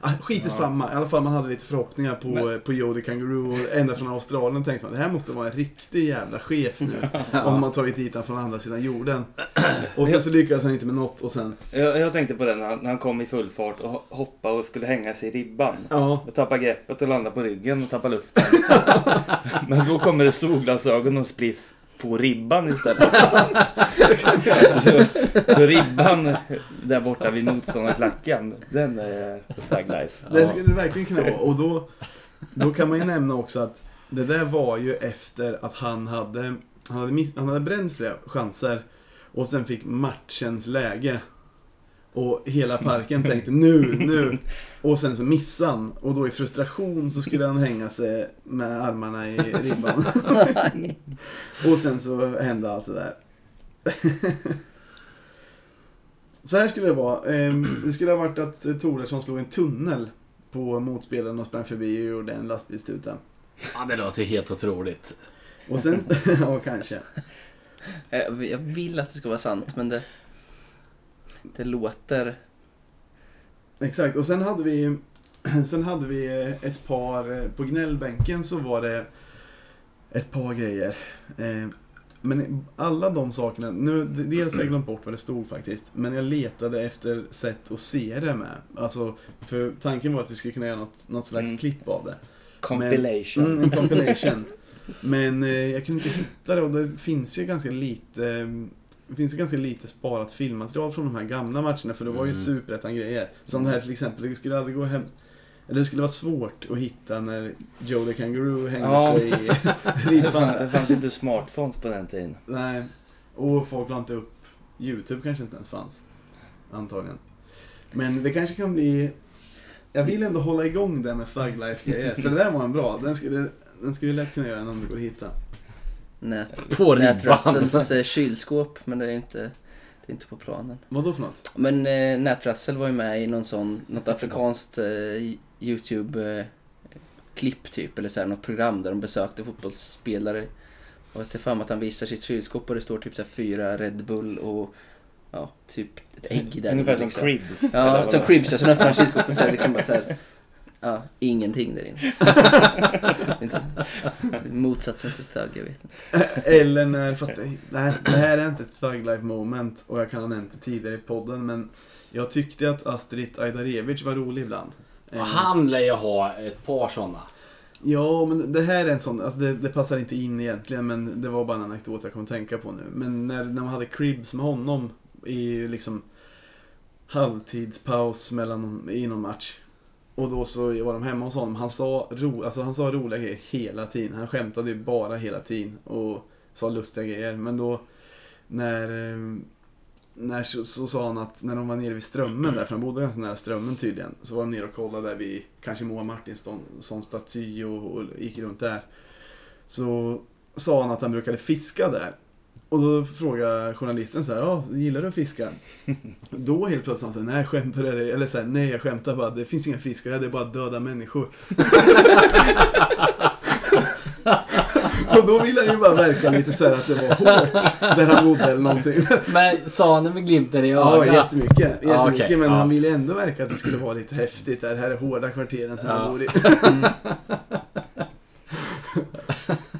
Ah, skit i samma. I alla fall man hade lite förhoppningar på, Men- eh, på Jody Kangaroo. Ända från Australien tänkte man det här måste vara en riktig jävla chef nu. *laughs* Om man tagit hit honom från andra sidan jorden. *clears throat* Och sen så lyckades han inte med något och sen... Jag, jag tänkte på den när han, när han kom i full fart och ho- hoppade och skulle hänga sig i ribban. Ja, Och tappa greppet och landa på ryggen och tappa luften. *laughs* Men då kommer det solglasögon och spliff på ribban istället. *laughs* så, så ribban där borta vid motståndarklacken, den är Thug Life. det skulle det verkligen kunna vara. Och då, då kan man ju nämna också att det där var ju efter att han hade, han hade, miss, han hade bränt flera chanser och sen fick matchens läge. Och hela parken tänkte nu, nu. Och sen så missade han. Och då i frustration så skulle han hänga sig med armarna i ribban. *laughs* och sen så hände allt det där. så här skulle det vara. Ehm, Det skulle ha varit att eh, Toresson slog en tunnel på motspelaren och sprang förbi och gjorde en lastbilstuta. Ja, det låter helt otroligt. Och sen, *laughs* ja kanske. Jag jag vill att det ska vara sant, men det, det låter... Exakt, och sen hade vi *clears throat* Sen hade vi ett par, eh, på gnällbänken så var det ett par grejer. Eh, Men alla de sakerna, nu, dels har jag glömt bort vad det stod faktiskt, men jag letade efter sätt att se det med. Alltså, för tanken var att vi skulle kunna göra något, något slags Mm. klipp av det. Compilation. Mm, en compilation. *laughs* Men eh, jag kunde inte hitta det och det finns ju ganska lite eh, det finns ju ganska lite sparat filmmaterial från de här gamla matcherna för det var ju Mm. superettan grejer. Som det här till exempel, det skulle aldrig gå hem eller det skulle vara svårt att hitta när Joe the Kangaroo hängde Ja. sig i *laughs* ribban. det fanns ju inte smartphones på den tiden. Nej, och folk la inte upp YouTube kanske inte ens fanns. Antagligen. Men det kanske kan bli... Jag vill ändå hålla igång det med Thug Life-grejer, för det där var en bra. Den skulle, den skulle vi lätt kunna göra om det går att hitta. Nät, På Nät ribban. Russells eh, kylskåp, men det är inte, det är inte på planen. Vad då för något? Men eh, Nat Russell var ju med i någon sån, något afrikanskt eh, YouTube-klipp typ, eller så här, något program där de besökte fotbollsspelare. Och jag mig att han visar sitt kylskåp och det står typ så här, fyra Red Bull och ja, typ ett ägg där. Ungefär som liksom. Cribs. Ja, som? Cribs, och sen öppnar han kylskåpet så är det liksom bara så här, ja, ingenting där inne. *laughs* Inte- Motsatsen till Thug, jag vet inte. Eller när, fast det, det, här, det här är inte ett Thug Life moment och jag kan ha nämnt det tidigare i podden men jag tyckte att Astrid Ajdarevic var rolig ibland. Och Eh, han lär ju ha ett par sådana. Ja, men det här är en sån, alltså det, det passar inte in egentligen men det var bara en anekdot jag kom att tänka på nu. Men när, när man hade cribs med honom i liksom halvtidspaus mellan, i någon match. Och då så var de hemma hos honom. Han sa, ro, alltså han sa roliga grejer hela tiden. Han skämtade ju bara hela tiden och sa lustiga grejer. Men då när, eh, när så, så sa han att när de var nere vid Strömmen där, för han bodde ganska nära Strömmen tydligen, så var de nere och kollade där vid kanske Moa Martinsson staty och, och gick runt där. Så sa han att han brukade fiska där. Och då frågade journalisten så här, ja, gillar du att fiska? *laughs* Då helt plötsligt han här, nej skämtar du? Eller så här, nej jag skämtar bara, det finns inga fiskar, det är bara döda människor. *laughs* och då ville han ju bara verka lite så här att det var hårt där han bodde eller någonting. Men sa han det med glimten i Ja, ögat? jättemycket. jättemycket Ja, okej, men ja. han ville ändå verka att det skulle vara lite häftigt. Det här är hårda kvarteren som Ja. jag bor i. *laughs*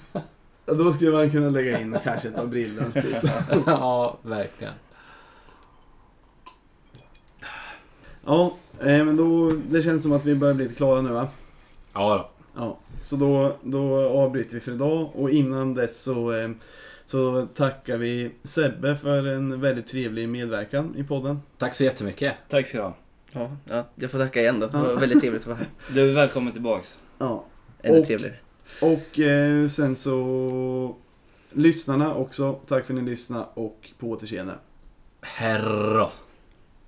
Då skulle man kunna lägga in kanske ett par brillor och *laughs* ja, verkligen. Ja, eh, men då, det känns som att vi börjar bli lite klara nu va? Ja då. Ja, så då, då avbryter vi för idag och innan dess så, eh, så tackar vi Sebbe för en väldigt trevlig medverkan i podden. Tack så jättemycket. Tack ska du ha. Ja, ja, jag får tacka igen då. Det var väldigt trevligt att vara här. Du är välkommen tillbaks. Ja, Ännu Och- trevligare och eh, sen så lyssnarna också. Tack för att ni lyssnade och på återseende. Herra.